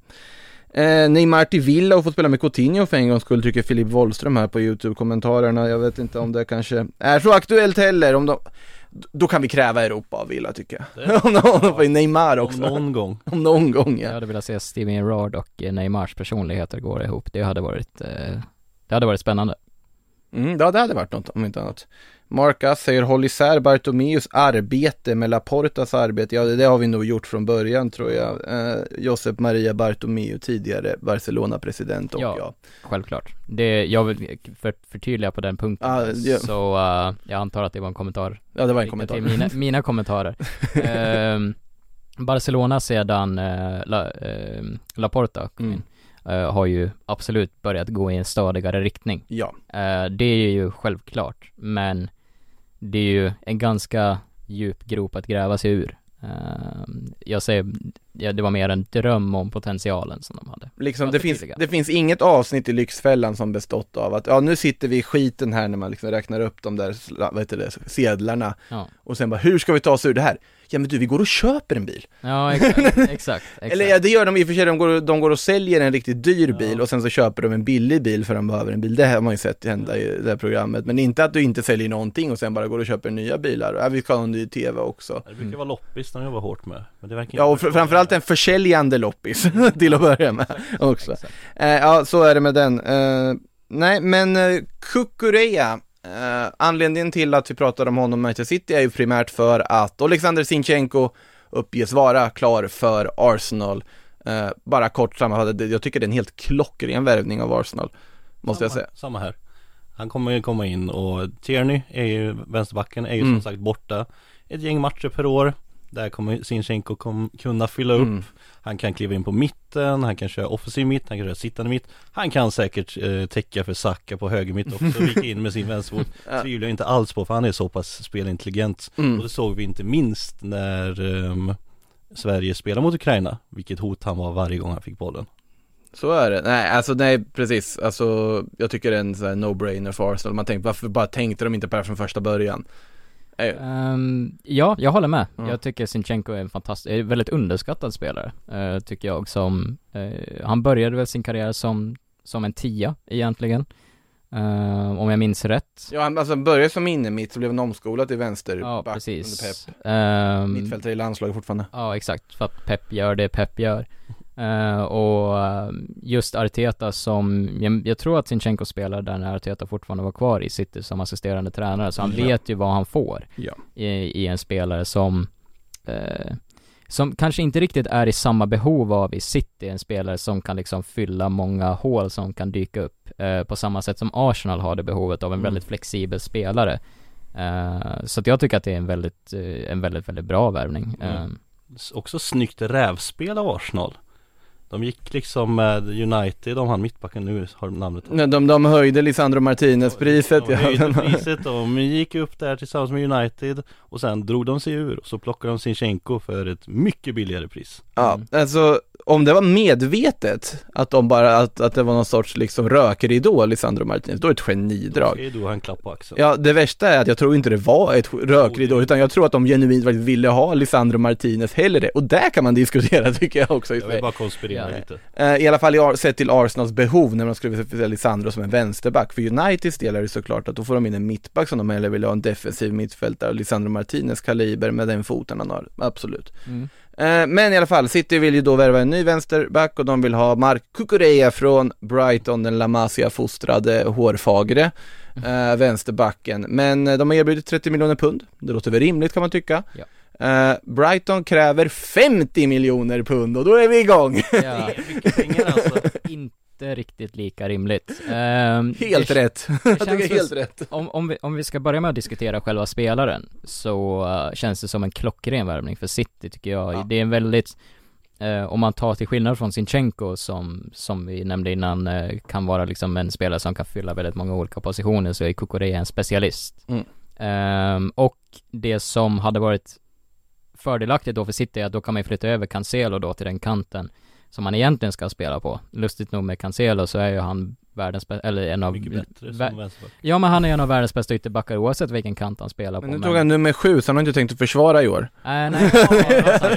Eh, Neymar till Villa och får spela med Coutinho för en gångs skull, tycker Filip Wollström här på YouTube-kommentarerna. Jag vet inte om det kanske är så aktuellt heller, om de då kan vi kräva Europa av Villa tycker jag. [LAUGHS] om om de får Neymar Om också. någon gång. [LAUGHS] Om någon gång Jag ja. hade velat se Steven Gerrard och Neymars personligheter gå ihop. Det hade varit, eh, det hade varit spännande. Mm, ja, det hade varit något om inte annat. Marcus säger håll isär Bartomeus arbete med Laportas arbete. Ja, det, det har vi nog gjort från början tror jag. Eh, Josep Maria Bartomeu, tidigare Barcelona-president och Ja. ja. Självklart. Det, jag vill för, förtydliga på den punkten. Ja, ja. Så eh, jag antar att det var en kommentar. Ja, det var en kommentar. Mina, mina kommentarer. [LAUGHS] Ehm, Barcelona sedan eh, La, eh, Laporta kom Mm. Eh, har ju absolut börjat gå i en stadigare riktning. Ja, Eh, det är ju självklart, men det är ju en ganska djup grop att gräva sig ur. Eh, jag säger, ja, det var mer en dröm om potentialen som de hade. liksom det finns, det finns inget avsnitt i Lyxfällan som bestått av att, ja nu sitter vi i skiten här när man liksom räknar upp de där, vad heter det, sedlarna. Ja, Och sen bara, hur ska vi ta oss ur det här? Ja men du, vi går och köper en bil. ja exakt, [LAUGHS] exakt, exakt. Eller ja, det gör de i och för sig, de går, de går och säljer en riktigt dyr bil och sen så köper de en billig bil för de behöver en bil. Det har man ju sett hända i det här programmet. Men inte att du inte säljer någonting och sen bara går och köper nya bilar. Ja, vi ska ha en ny TV också. Det brukar vara loppis de jobbar hårt med. Men det verkar Ja, och fr- framförallt en försäljande loppis [LAUGHS] till att börja med också. Eh, ja, så är det med den. Eh, nej, men uh, Kukureya, eh, anledningen till att vi pratar om honom i Manchester City är ju primärt för att Alexander Sinchenko uppges vara klar för Arsenal. Eh, bara kort sammanfattat, jag tycker det är en helt klockren värvning av Arsenal, måste jag samma, säga. Samma här. Han kommer ju komma in och Tierney är ju, vänsterbacken är ju Mm. som sagt borta ett gäng matcher per år. Där kommer Sinchenko kom, kunna fylla upp. Mm. Han kan kliva in på mitten, han kan köra offensiv mitt, han kan köra sittande mitt. Han kan säkert eh, täcka för Saka på höger mitt också, [LAUGHS] vika in med sin vänsterfot. Ja. Tvivlar jag inte alls på för han är så pass spelintelligent. Mm. Och det såg vi inte minst när ehm, Sverige spelade mot Ukraina, vilket hot han var varje gång han fick bollen. Så är det. Nej, alltså nej, precis. Alltså, jag tycker det är en sån här no-brainer för Arsenal. Man tänker, varför bara tänkte de inte på det här från första början? Ehm, ja, jag håller med. Ja. Jag tycker Sinchenko är en fantastisk, väldigt underskattad spelare, eh, tycker jag som, eh, han började väl sin karriär som, som en tia egentligen, Eh, om jag minns rätt. Ja, han alltså började som inne mitt så blev han omskolad till vänster Ja, precis. under Pep. Ehm, Mittfältare i landslaget fortfarande. Ja, exakt. För att Pep gör det Pep gör. Eh, och eh, just Arteta som, jag, jag tror att Sinchenko spelar där när Arteta fortfarande var kvar i City som assisterande tränare, så han Ja. vet ju vad han får Ja. i, i en spelare som, eh, som kanske inte riktigt är i samma behov av i City, en spelare som kan liksom fylla många hål som kan dyka upp, eh, på samma sätt som Arsenal har det behovet av en Mm. väldigt flexibel spelare. Så att jag tycker att det är en väldigt, en väldigt, väldigt bra värvning. Mm. Också snyggt rävspel av Arsenal. De gick liksom med United, om han mittbacken nu har namnet Nej, De, de höjde Lisandro Martinez-priset. De Ja, höjde [LAUGHS] priset, de gick upp där tillsammans med United och sen drog de sig ur och så plockade de Sinchenko för ett mycket billigare pris. ja, alltså om det var medvetet att de bara, att, att det var någon sorts liksom rökridå, Lisandro Martinez, då är det ett genidrag. ska ju då ha en klapp på axeln. Ja, det värsta är att jag tror inte det var ett rökridå, utan jag tror att de genuint faktiskt ville ha Lisandro Martinez hellre, och där kan man diskutera [LAUGHS] tycker jag också i Jag vill bara konspirera Ja. lite. Eh, I alla fall sett till Arsenals behov när de skulle vilja Lisandro som en vänsterback. För Uniteds del är det såklart att då får de in en mittback som de hellre vill ha en defensiv mittfältare. Lisandro Martinez kaliber med den foten han har, absolut. Mm. Eh, Men i alla fall, City vill ju då värva en ny vänsterback och de vill ha Mark Cucurella från Brighton, den La Masia-fostrade hårfagre eh, vänsterbacken. Men eh, de har erbjudit 30 miljoner pund, det låter väl rimligt kan man tycka. Ja. Brighton kräver 50 miljoner pund och då är vi igång! Ja, Mycket pengar alltså. [LAUGHS] inte inte riktigt lika rimligt. Ehm, [LAUGHS] Helt rätt. [LAUGHS] Jag tycker helt rätt. Om, om, vi, om vi ska börja med att diskutera själva spelaren, så eh, känns det som en klockren värvning för City tycker jag. Ja. Det är en väldigt, eh, om man tar till skillnad från Sinchenko som, som vi nämnde innan, eh, kan vara liksom en spelare som kan fylla väldigt många olika positioner, så är Kukureya en specialist. Mm. Ehm, och det som hade varit fördelaktigt då för City är att då kan man flytta över Cancelo då till den kanten som han egentligen ska spela på. Lustigt nog med Cancelo så är ju han världens bästa, eller en av Mycket bättre som vänsterback. Ja men han är en av världens bästa ytterbackar oavsett vilken kant han spelar Men på nu tog han nummer sju, så han har inte tänkt att försvara i år. Nej, nej, ja,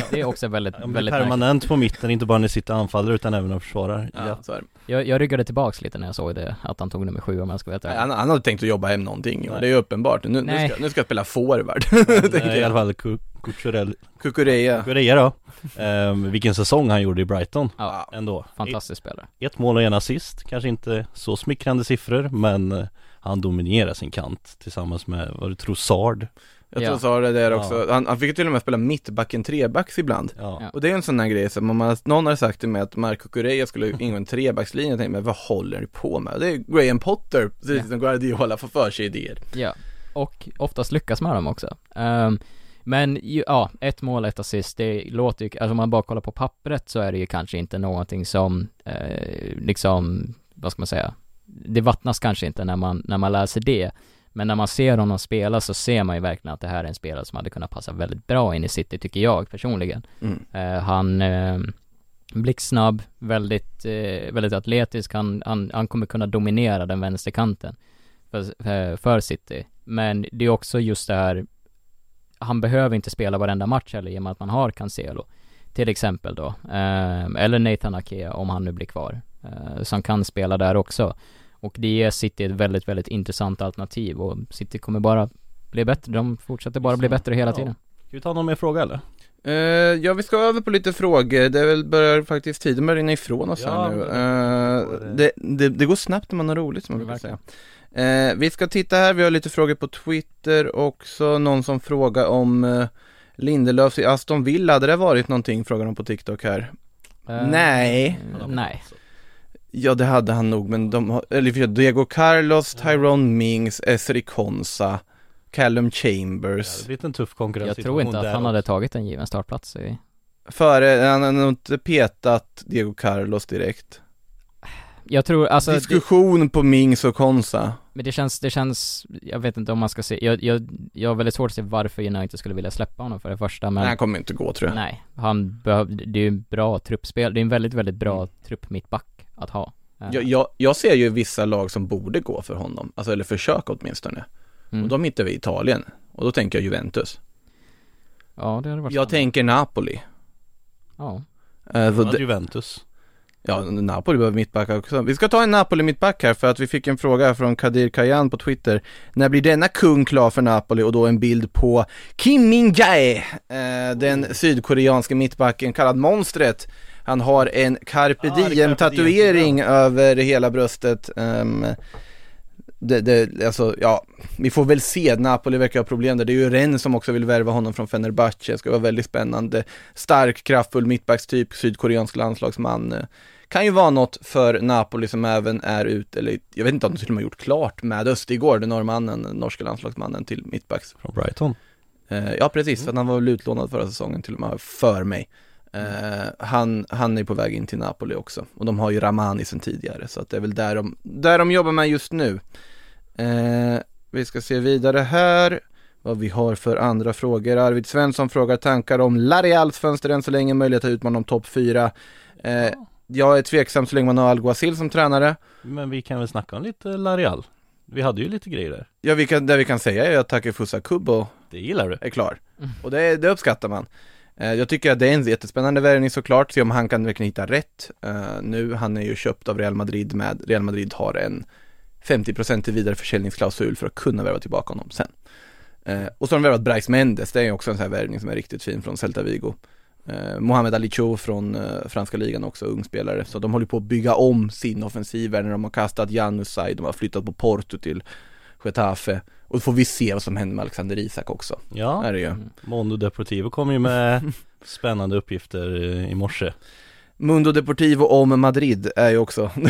[LAUGHS] det är också väldigt, blir väldigt märkligt. permanent på mitten, inte bara när ni sitter anfallare utan även när försvarar. Ja. det. jag, jag ryggade tillbaks lite när jag såg det, att han tog nummer sju om jag ska veta Nej, han, han hade tänkt att jobba hem någonting, och Nej. det är ju uppenbart. Nu, nu, Nej. ska, nu ska jag spela forward. [LAUGHS] Men, eh, I alla fall Kukurell- Kukureya. Kukureya då. Ehm, vilken säsong han gjorde i Brighton Ja, ändå. fantastisk spelare. Ett mål och en assist, kanske inte så smickrande siffror men eh, han dominerar sin kant tillsammans med, vad du tror, Sard Jag Ja. tror jag sa det där Ja. också. Han, han fick ju till och med spela mittbacken trebacks ibland. Ja, Ja. Och det är en sån där grej som om man, någon hade sagt till mig att Marco Correa skulle [LAUGHS] ingå en trebackslinje, jag tänkte men vad håller du på med? Det är Graham Potter, precis Ja. som Guardiola får för sig idéer. Ja, och oftast lyckas med dem också. Ehm, men ja, ett mål, ett assist, det låter ju, alltså om man bara kollar på pappret så är det ju kanske inte någonting som, eh, liksom, vad ska man säga, det vattnas kanske inte när man, när man läser det. Men när man ser honom spela så ser man ju verkligen att det här är en spelare som hade kunnat passa väldigt bra in i City, tycker jag personligen. Mm. Eh, han, eh, blixtsnabb, väldigt, eh, väldigt atletisk, han, han, han kommer kunna dominera den vänsterkanten för, för- för City. Men det är också just det här, han behöver inte spela varenda match heller i och med att man har Cancelo. Till exempel då, eh, eller Nathan Ake om han nu blir kvar. Eh, som kan spela där också. Och det ger City ett väldigt, väldigt intressant alternativ och City kommer bara bli bättre, de fortsätter bara bli bättre hela Ja. tiden. Ska vi ta någon mer fråga eller? Eh, ja, vi ska över på lite frågor. Det är väl börjar faktiskt tiden börjar rinna ifrån oss Ja, här nu. Eh, det, det, det går snabbt när man har roligt som man brukar säga. Eh, vi ska titta här, vi har lite frågor på Twitter också. Någon som frågar om eh, Lindelöf i Aston Villa. Hade det varit någonting, frågar de på TikTok här. Eh, Nej. Nej. Ja, det hade han nog, men de har, eller för Diego Carlos, Tyrone Mings, Esri Konsa, Callum Ja, Chambers. det blir en tuff konkurrens Jag tror inte att han hade tagit en given startplats i Före, han har nog inte petat Diego Carlos direkt. Jag tror, alltså, det, Diskussion på Mings och Konsa. men det känns, det känns, jag vet inte om man ska se, jag, jag, jag har väldigt svårt att se varför United skulle vilja släppa honom för det första men Nej, han kommer inte gå tror jag. Nej, han behöv, det är ju en bra truppspel, det är en väldigt, väldigt bra Mm. trupp mittback att ha Eh, Jag, jag, jag ser ju vissa lag som borde gå för honom, alltså eller försöka åtminstone. mm. Och de hittar vi i Italien. Och då tänker jag Juventus. Ja, det hade varit Jag spännande. tänker Napoli. Ja, så Ja, det- Juventus Ja, Napoli behöver mittback också. Vi ska ta en Napoli-mittback här för att vi fick en fråga från Kadir Kajan på Twitter. När blir denna kung klar för Napoli? Och då en bild på Kim Min-jae, eh, den sydkoreanske mittbacken kallad monstret. Han har en carpe Ah, carpe tatuering över hela bröstet. Ehm, det, det, alltså, ja, vi får väl se. Napoli verkar ha problem där. Det är ju Rennes som också vill värva honom från Fenerbahce. Det ska vara väldigt spännande. Stark, kraftfull mittbackstyp, sydkoreansk landslagsman. Kan ju vara något för Napoli som även är ute, eller jag vet inte om de till och med gjort klart med Östigård, norrmannen, norska landslagsmannen till mittbacks. från Brighton Eh, ja precis, för att han var väl utlånad förra säsongen till och med för mig. Eh, han, han är på väg in till Napoli också och de har ju Ramani sedan tidigare så att det är väl där de, där de jobbar med just nu. Eh, vi ska se vidare här vad vi har för andra frågor. Arvid Svensson frågar tankar om Lareals fönster än så länge, möjlighet att utmana om topp 4. Eh, jag är tveksam så länge man har Alguacil som tränare. Men vi kan väl snacka om lite Lareal Vi hade ju lite grejer där Ja, vi kan, det vi kan säga är att Takefusa Kubo Det gillar du är klar. Och det, det uppskattar man. Eh, jag tycker att det är en jättespännande värvning såklart, se om han kan verkligen hitta rätt. Eh, nu, han är ju köpt av Real Madrid med, Real Madrid har en 50% i vidareförsäljningsklausul för att kunna värva tillbaka honom sen. Eh, och så har de värvat Bryce Mendes, det är ju också en sån här värvning som är riktigt fin från Celta Vigo. Mohamed Alicho från franska ligan också, ung spelare. Så de håller på att bygga om sin offensiv här när de har kastat Janusaj, de har flyttat på Porto till Getafe. Och då får vi se vad som händer med Alexander Isak också. Ja, Är det ju. Mondo Deportivo kom ju med [LAUGHS] spännande uppgifter eh, i morse Mundo Deportivo om Madrid är ju också [LAUGHS]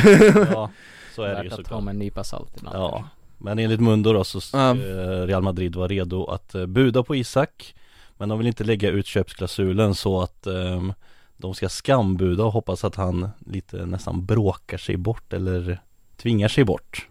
Ja, så är det ju Värt att ta såklart med en nypa salt ibland Ja, men enligt Mundo då så Ja. eh, Real Madrid var redo att eh, buda på Isak Men de vill inte lägga ut köpsklausulen så att ehm, de ska skambuda och hoppas att han lite nästan bråkar sig bort eller tvingar sig bort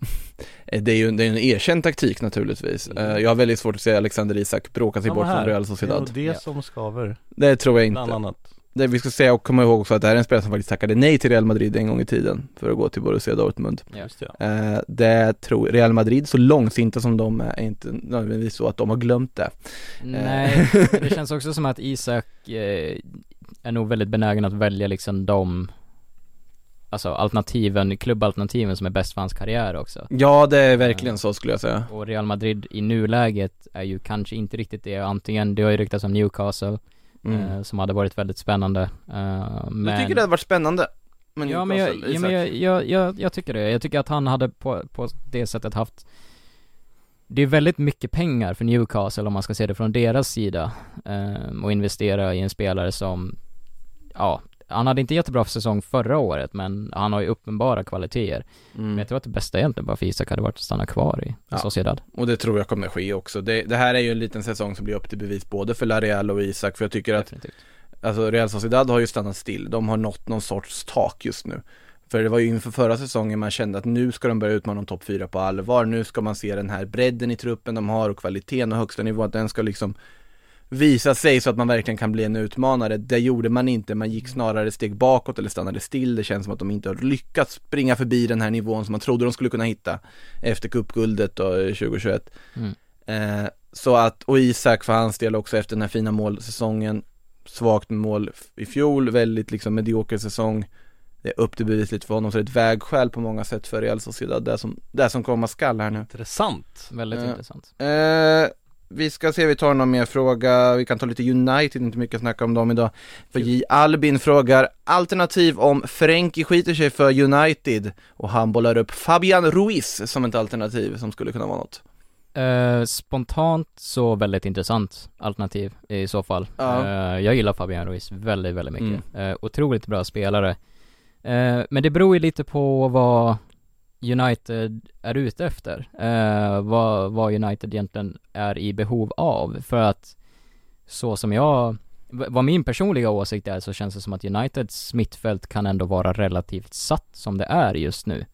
Eh, Det är ju det är en erkänd taktik naturligtvis. Eh, Jag har väldigt svårt att se Alexander Isak bråka sig bort från. Real Det är Sociedad. nog det Ja. som skaver, Det tror jag bland inte. annat Det vi ska säga och komma ihåg också att det här är en spelare som faktiskt tackade nej till Real Madrid en gång i tiden för att gå till Borussia Dortmund. Ja. Just det, Eh, Det tror Real Madrid, så långsinta som de är, är inte nödvändigtvis så att de har glömt det. Nej, det [LAUGHS] känns också som att Isak är nog väldigt benägen att välja liksom de Alltså alternativen, klubbalternativen som är bäst för hans karriär också Ja, det är verkligen så skulle jag säga. Och Real Madrid i nuläget är ju kanske inte riktigt det, antingen, det har ju ryktats om Newcastle Mm. eh, Som hade varit väldigt spännande eh, men... Jag tycker det hade varit spännande. Men Ja men, jag, ja, men jag, jag, jag, jag tycker det, jag tycker att han hade på, på det sättet haft Det är väldigt mycket pengar för Newcastle om man ska se det från deras sida eh, Och investera i en spelare som Ja, han hade inte jättebra säsong förra året men han har ju uppenbara kvaliteter Men Mm. jag tror att det bästa egentligen bara för Isak hade varit att stanna kvar i Ja. Sociedad Och det tror jag kommer ske också. Det, det här är ju en liten säsong som blir upp till bevis både för Lareal och Isak, för jag tycker att Definitivt Alltså Real Sociedad har ju stannat still, de har nått någon sorts tak just nu För det var ju inför förra säsongen man kände att nu ska de börja utmana om topp 4 på allvar, nu ska man se den här bredden i truppen de har och kvaliteten och högsta nivån, att den ska liksom visa sig så att man verkligen kan bli en utmanare. Det gjorde man inte, man gick snarare steg bakåt eller stannade still. Det känns som att de inte har lyckats springa förbi den här nivån som man trodde de skulle kunna hitta efter cupguldet då, eh, 2021. Mm. Eh, så att, och Isak för hans del också efter den här fina målsäsongen, svagt med mål i fjol, väldigt liksom medioker säsong. Det är upp till bevis lite för honom, så det är ett vägskäl på många sätt för Real Sociedad, det som, det som komma skall här nu. Intressant Väldigt Eh, intressant Eh, vi ska se, vi tar någon mer fråga, vi kan ta lite United, inte mycket att snacka om dem idag. För J. Albin frågar, alternativ om Frenkie skiter sig för United och han bollar upp Fabian Ruiz som ett alternativ som skulle kunna vara något. Eh, spontant så väldigt intressant alternativ i så fall. Ja. Eh, jag gillar Fabian Ruiz väldigt, väldigt mycket. Eh, otroligt bra spelare. Men det beror ju lite på vad United är ute efter. Eh, vad, vad United egentligen är i behov av. För att så som jag, vad min personliga åsikt är så känns det som att Uniteds mittfält kan ändå vara relativt satt som det är just nu.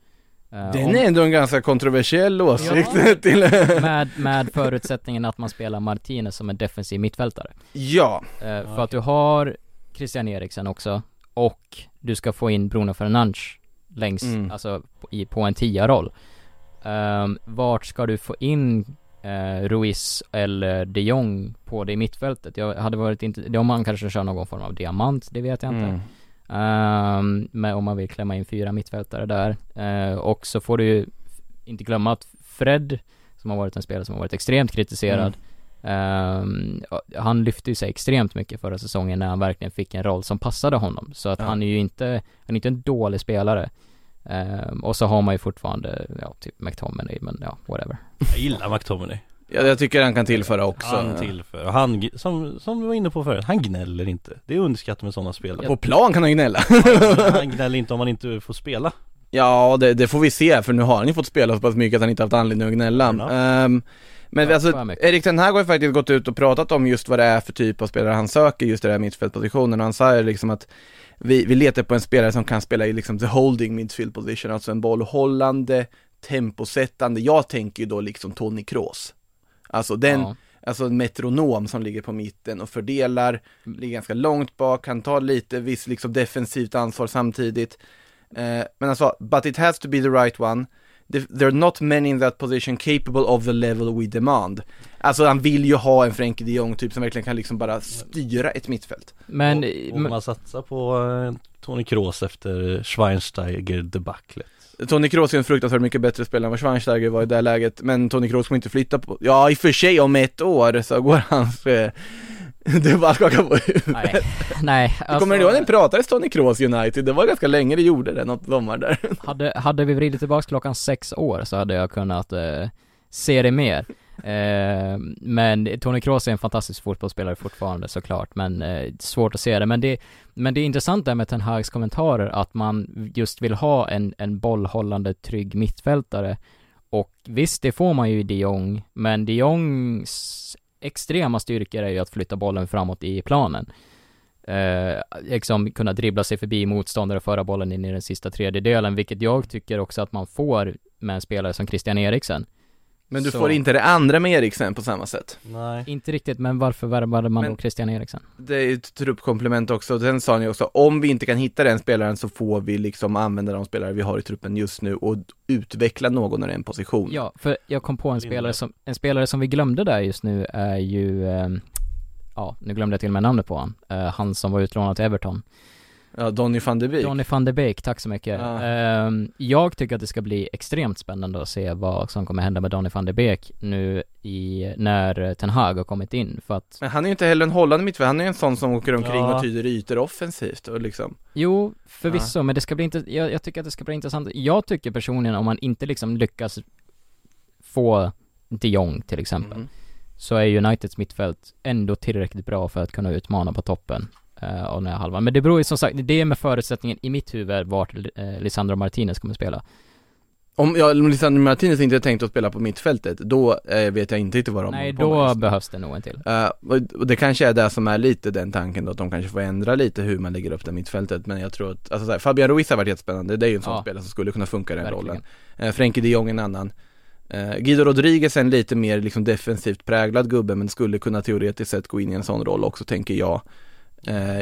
Eh, Den om- är ändå en ganska kontroversiell åsikt Ja. [LAUGHS] till med, med förutsättningen att man spelar Martinez som en defensiv mittfältare. Ja, Eh, för att du har Christian Eriksen också och du ska få in Bruno Fernandes längs, Mm. alltså i, på en tia-roll. Um, vart ska du få in eh, Ruiz eller de Jong på det mittfältet? Jag hade varit inte, om man kanske kör någon form av diamant, det vet jag inte. mm. Ehm, men om man vill klämma in fyra mittfältare där. Eh, och så får du ju inte glömma att Fred, som har varit en spelare som har varit extremt kritiserad, ehm, han lyfte ju sig extremt mycket förra säsongen när han verkligen fick en roll som passade honom. Så att Ja. han är ju inte, han är inte en dålig spelare. Ehm, och så har man ju fortfarande, ja, typ McTominay, men ja, whatever. Jag gillar McTominay ja, jag tycker han kan tillföra också. Han tillför, han, som, som vi var inne på förut, han gnäller inte Det är underskattat med sådana spelare På plan kan han gnälla. Han gnäller inte om man inte får spela Ja, det, det får vi se, för nu har han ju fått spela så pass mycket att han inte haft anledning att gnälla. Ja. Ehm, men Ja, alltså. Erik Ten Hag har ju faktiskt gått ut och pratat om just vad det är för typ av spelare han söker just i den här mittfältpositionen. Och han ju liksom att vi, vi letar på en spelare som kan spela i liksom the holding midfield position, alltså en bollhållande, temposättande. Jag tänker ju då liksom Tony Kroos. Alltså den, Ja. alltså en metronom som ligger på mitten och fördelar, ligger ganska långt bak, kan ta lite viss liksom defensivt ansvar samtidigt. Eh, men alltså, but it has to be the right one. The- There are not many in that position capable of the level we demand. Alltså han vill ju ha en Frenkie de Jong typ som verkligen kan liksom bara styra ett mittfält. Men, och man satsar på eh, Tony Kroos efter Schweinsteiger debaclet Tony Kroos är en fruktansvärt mycket bättre spelare än vad Schweinsteiger var i det här läget, men Tony Kroos kommer inte flytta på, ja i och för sig om ett år så går hans, eh, [LAUGHS] det bara skaka på huvudet. nej, nej. Alltså, Kommer du ihåg när det pratades Tony Kroos United? Det var ganska länge det gjorde det, något sommar där. [LAUGHS] Hade, hade vi vridit tillbaks klockan sex år så hade jag kunnat eh, se det mer. [LAUGHS] Eh, men Tony Kroos är en fantastisk fotbollsspelare fortfarande såklart, men eh, svårt att se det. Men det, men det är intressant där med Ten Hags kommentarer, att man just vill ha en, en bollhållande, trygg mittfältare. Och visst, det får man ju i de Jong, men de Jongs extrema styrkor är ju att flytta bollen framåt i planen. Eh, liksom kunna dribbla sig förbi motståndare och föra bollen in i den sista tredjedelen, vilket jag tycker också att man får med en spelare som Christian Eriksen. Men du Så- får inte det andra med Eriksen på samma sätt. Nej. Inte riktigt, men varför värvade man Men- då Christian Eriksen? Det är ju ett truppkomplement också. Sen sa ni också, om vi inte kan hitta den spelaren så får vi liksom använda de spelare vi har i truppen just nu och utveckla någon i en position. Ja, för jag kom på en spelare som, en spelare som vi glömde där just nu är ju, ehm, ja, nu glömde jag till och med namnet på han, Eh, han som var utlånad till Everton. Ja, Donny van de Beek. Donny van de Beek, tack så mycket. Ja. Ehm, jag tycker att det ska bli extremt spännande att se vad som kommer hända med Donny van de Beek nu i, när Ten Hag har kommit in, för att, Men han är ju inte heller en hållande mittfältare, han är ju en sån som åker omkring Ja. och tyder ytor offensivt och liksom jo, förvisso, men det ska bli inte, jag, jag tycker att det ska bli intressant. Jag tycker personligen om man inte liksom lyckas få de Jong till exempel, Mm. så är Uniteds mittfält ändå tillräckligt bra för att kunna utmana på toppen eh, av den här halvan. Men det beror ju som sagt, det är med förutsättningen i mitt huvud vart eh, Lisandro Martinez kommer spela. Om jag, om Lisandro Martinez inte är tänkt att spela på mittfältet, då eh, vet jag inte riktigt vad de Nej, på då behövs det nog en till. Eh, och- det kanske är det som är lite den tanken då, att de kanske får ändra lite hur man lägger upp det mittfältet Men jag tror att, alltså så här, Fabian Ruiz har varit jättespännande, det är ju en sån Ja. spelare som skulle kunna funka i den Verkligen. rollen uh, Frenkie de Jong en annan uh, Guido Rodriguez är en lite mer liksom defensivt präglad gubbe men skulle kunna teoretiskt sett gå in i en sån roll också tänker jag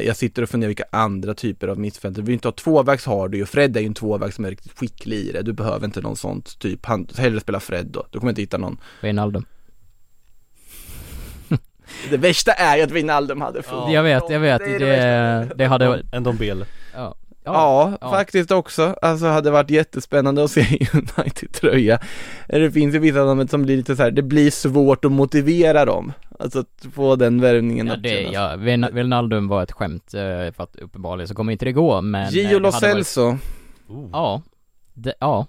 Jag sitter och funderar vilka andra typer av mittfält, du vill inte ha tvåvägs har du ju, Fred är ju en tvåväg som är riktigt skicklig i det, du behöver inte någon sånt typ, han, hellre spela Fred då, du kommer inte hitta någon. Wijnaldum. Det värsta är ju att Wijnaldum hade funnits Jag vet, jag vet, Det är det, det det, hade varit, En Dombele. ja. Ja, ja. faktiskt också. Alltså hade varit jättespännande att se [LAUGHS] United-tröja. Det finns ju vissa dem som blir lite så här, det blir svårt att motivera dem. Alltså att få den värvningen Ja, att det, kännas- ja, Wijna- Wijnaldum var ett skämt, eh, för att uppenbarligen så kommer inte det gå, men eh, Gio Lo varit- Celso. Oh. Ja, det, ja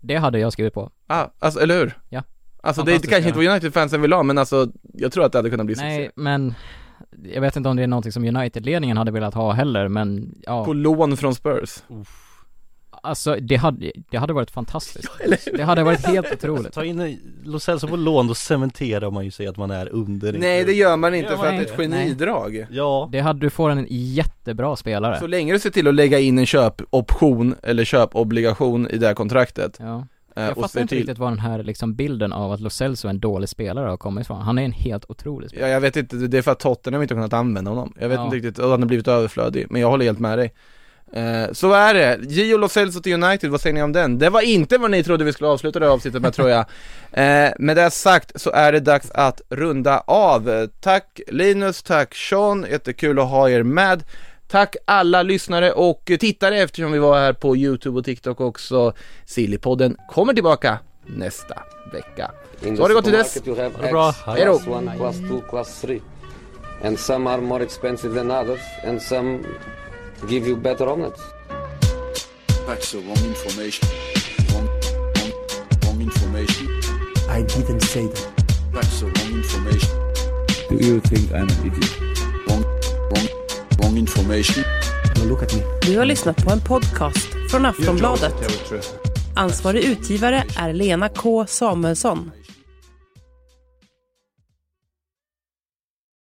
Det hade jag skrivit på Ah, alltså eller hur? Ja. Alltså det kanske inte vad United-fansen vill ha, men alltså jag tror att det hade kunnat bli Nej, succé. men Jag vet inte om det är någonting som United-ledningen hade velat ha heller, men ja. På lån från Spurs. Alltså det hade, det hade varit fantastiskt. Det hade varit helt otroligt. Ta in Lo Celso på lån, då cementerar man ju sig att man är under Nej det gör man inte Gör för man att det är ett inte? genidrag. Ja, Det hade, du får en jättebra spelare. Så länge du ser till att lägga in en köpoption eller köpobligation i det här kontraktet Ja Jag och fattar inte till riktigt var den här liksom bilden av att Lo Celso är en dålig spelare har kommit ifrån Han är en helt otrolig spelare Ja, jag vet inte, det är för att Tottenham inte har kunnat använda honom. Jag vet Ja. inte riktigt, och han har blivit överflödig, men jag håller helt med dig. Eh, så är det. Gio Lo Celso till United, vad säger ni om den? Det var inte vad ni trodde vi skulle avsluta det här avsnittet med tror jag. [LAUGHS] Eh, med det sagt så är det dags att runda av. Eh, Tack Linus, tack Sean, jättekul att ha er med. Tack alla lyssnare och tittare eftersom vi var här på Youtube och TikTok också. Sillypodden kommer tillbaka nästa vecka. Så har det gått till dess. Ha det bra. eggs, Hej då. class 1, class 2, class 3. And some are more expensive than others, and some give you better omelets. That's the wrong information. Wrong, wrong, wrong information. I didn't say that. That's the wrong information. Do you think I'm an idiot? Wrong, wrong, wrong information. Now look at me. Du har lyssnat på en podcast från Aftonbladet. Ansvarig utgivare är Lena K Samuelsson.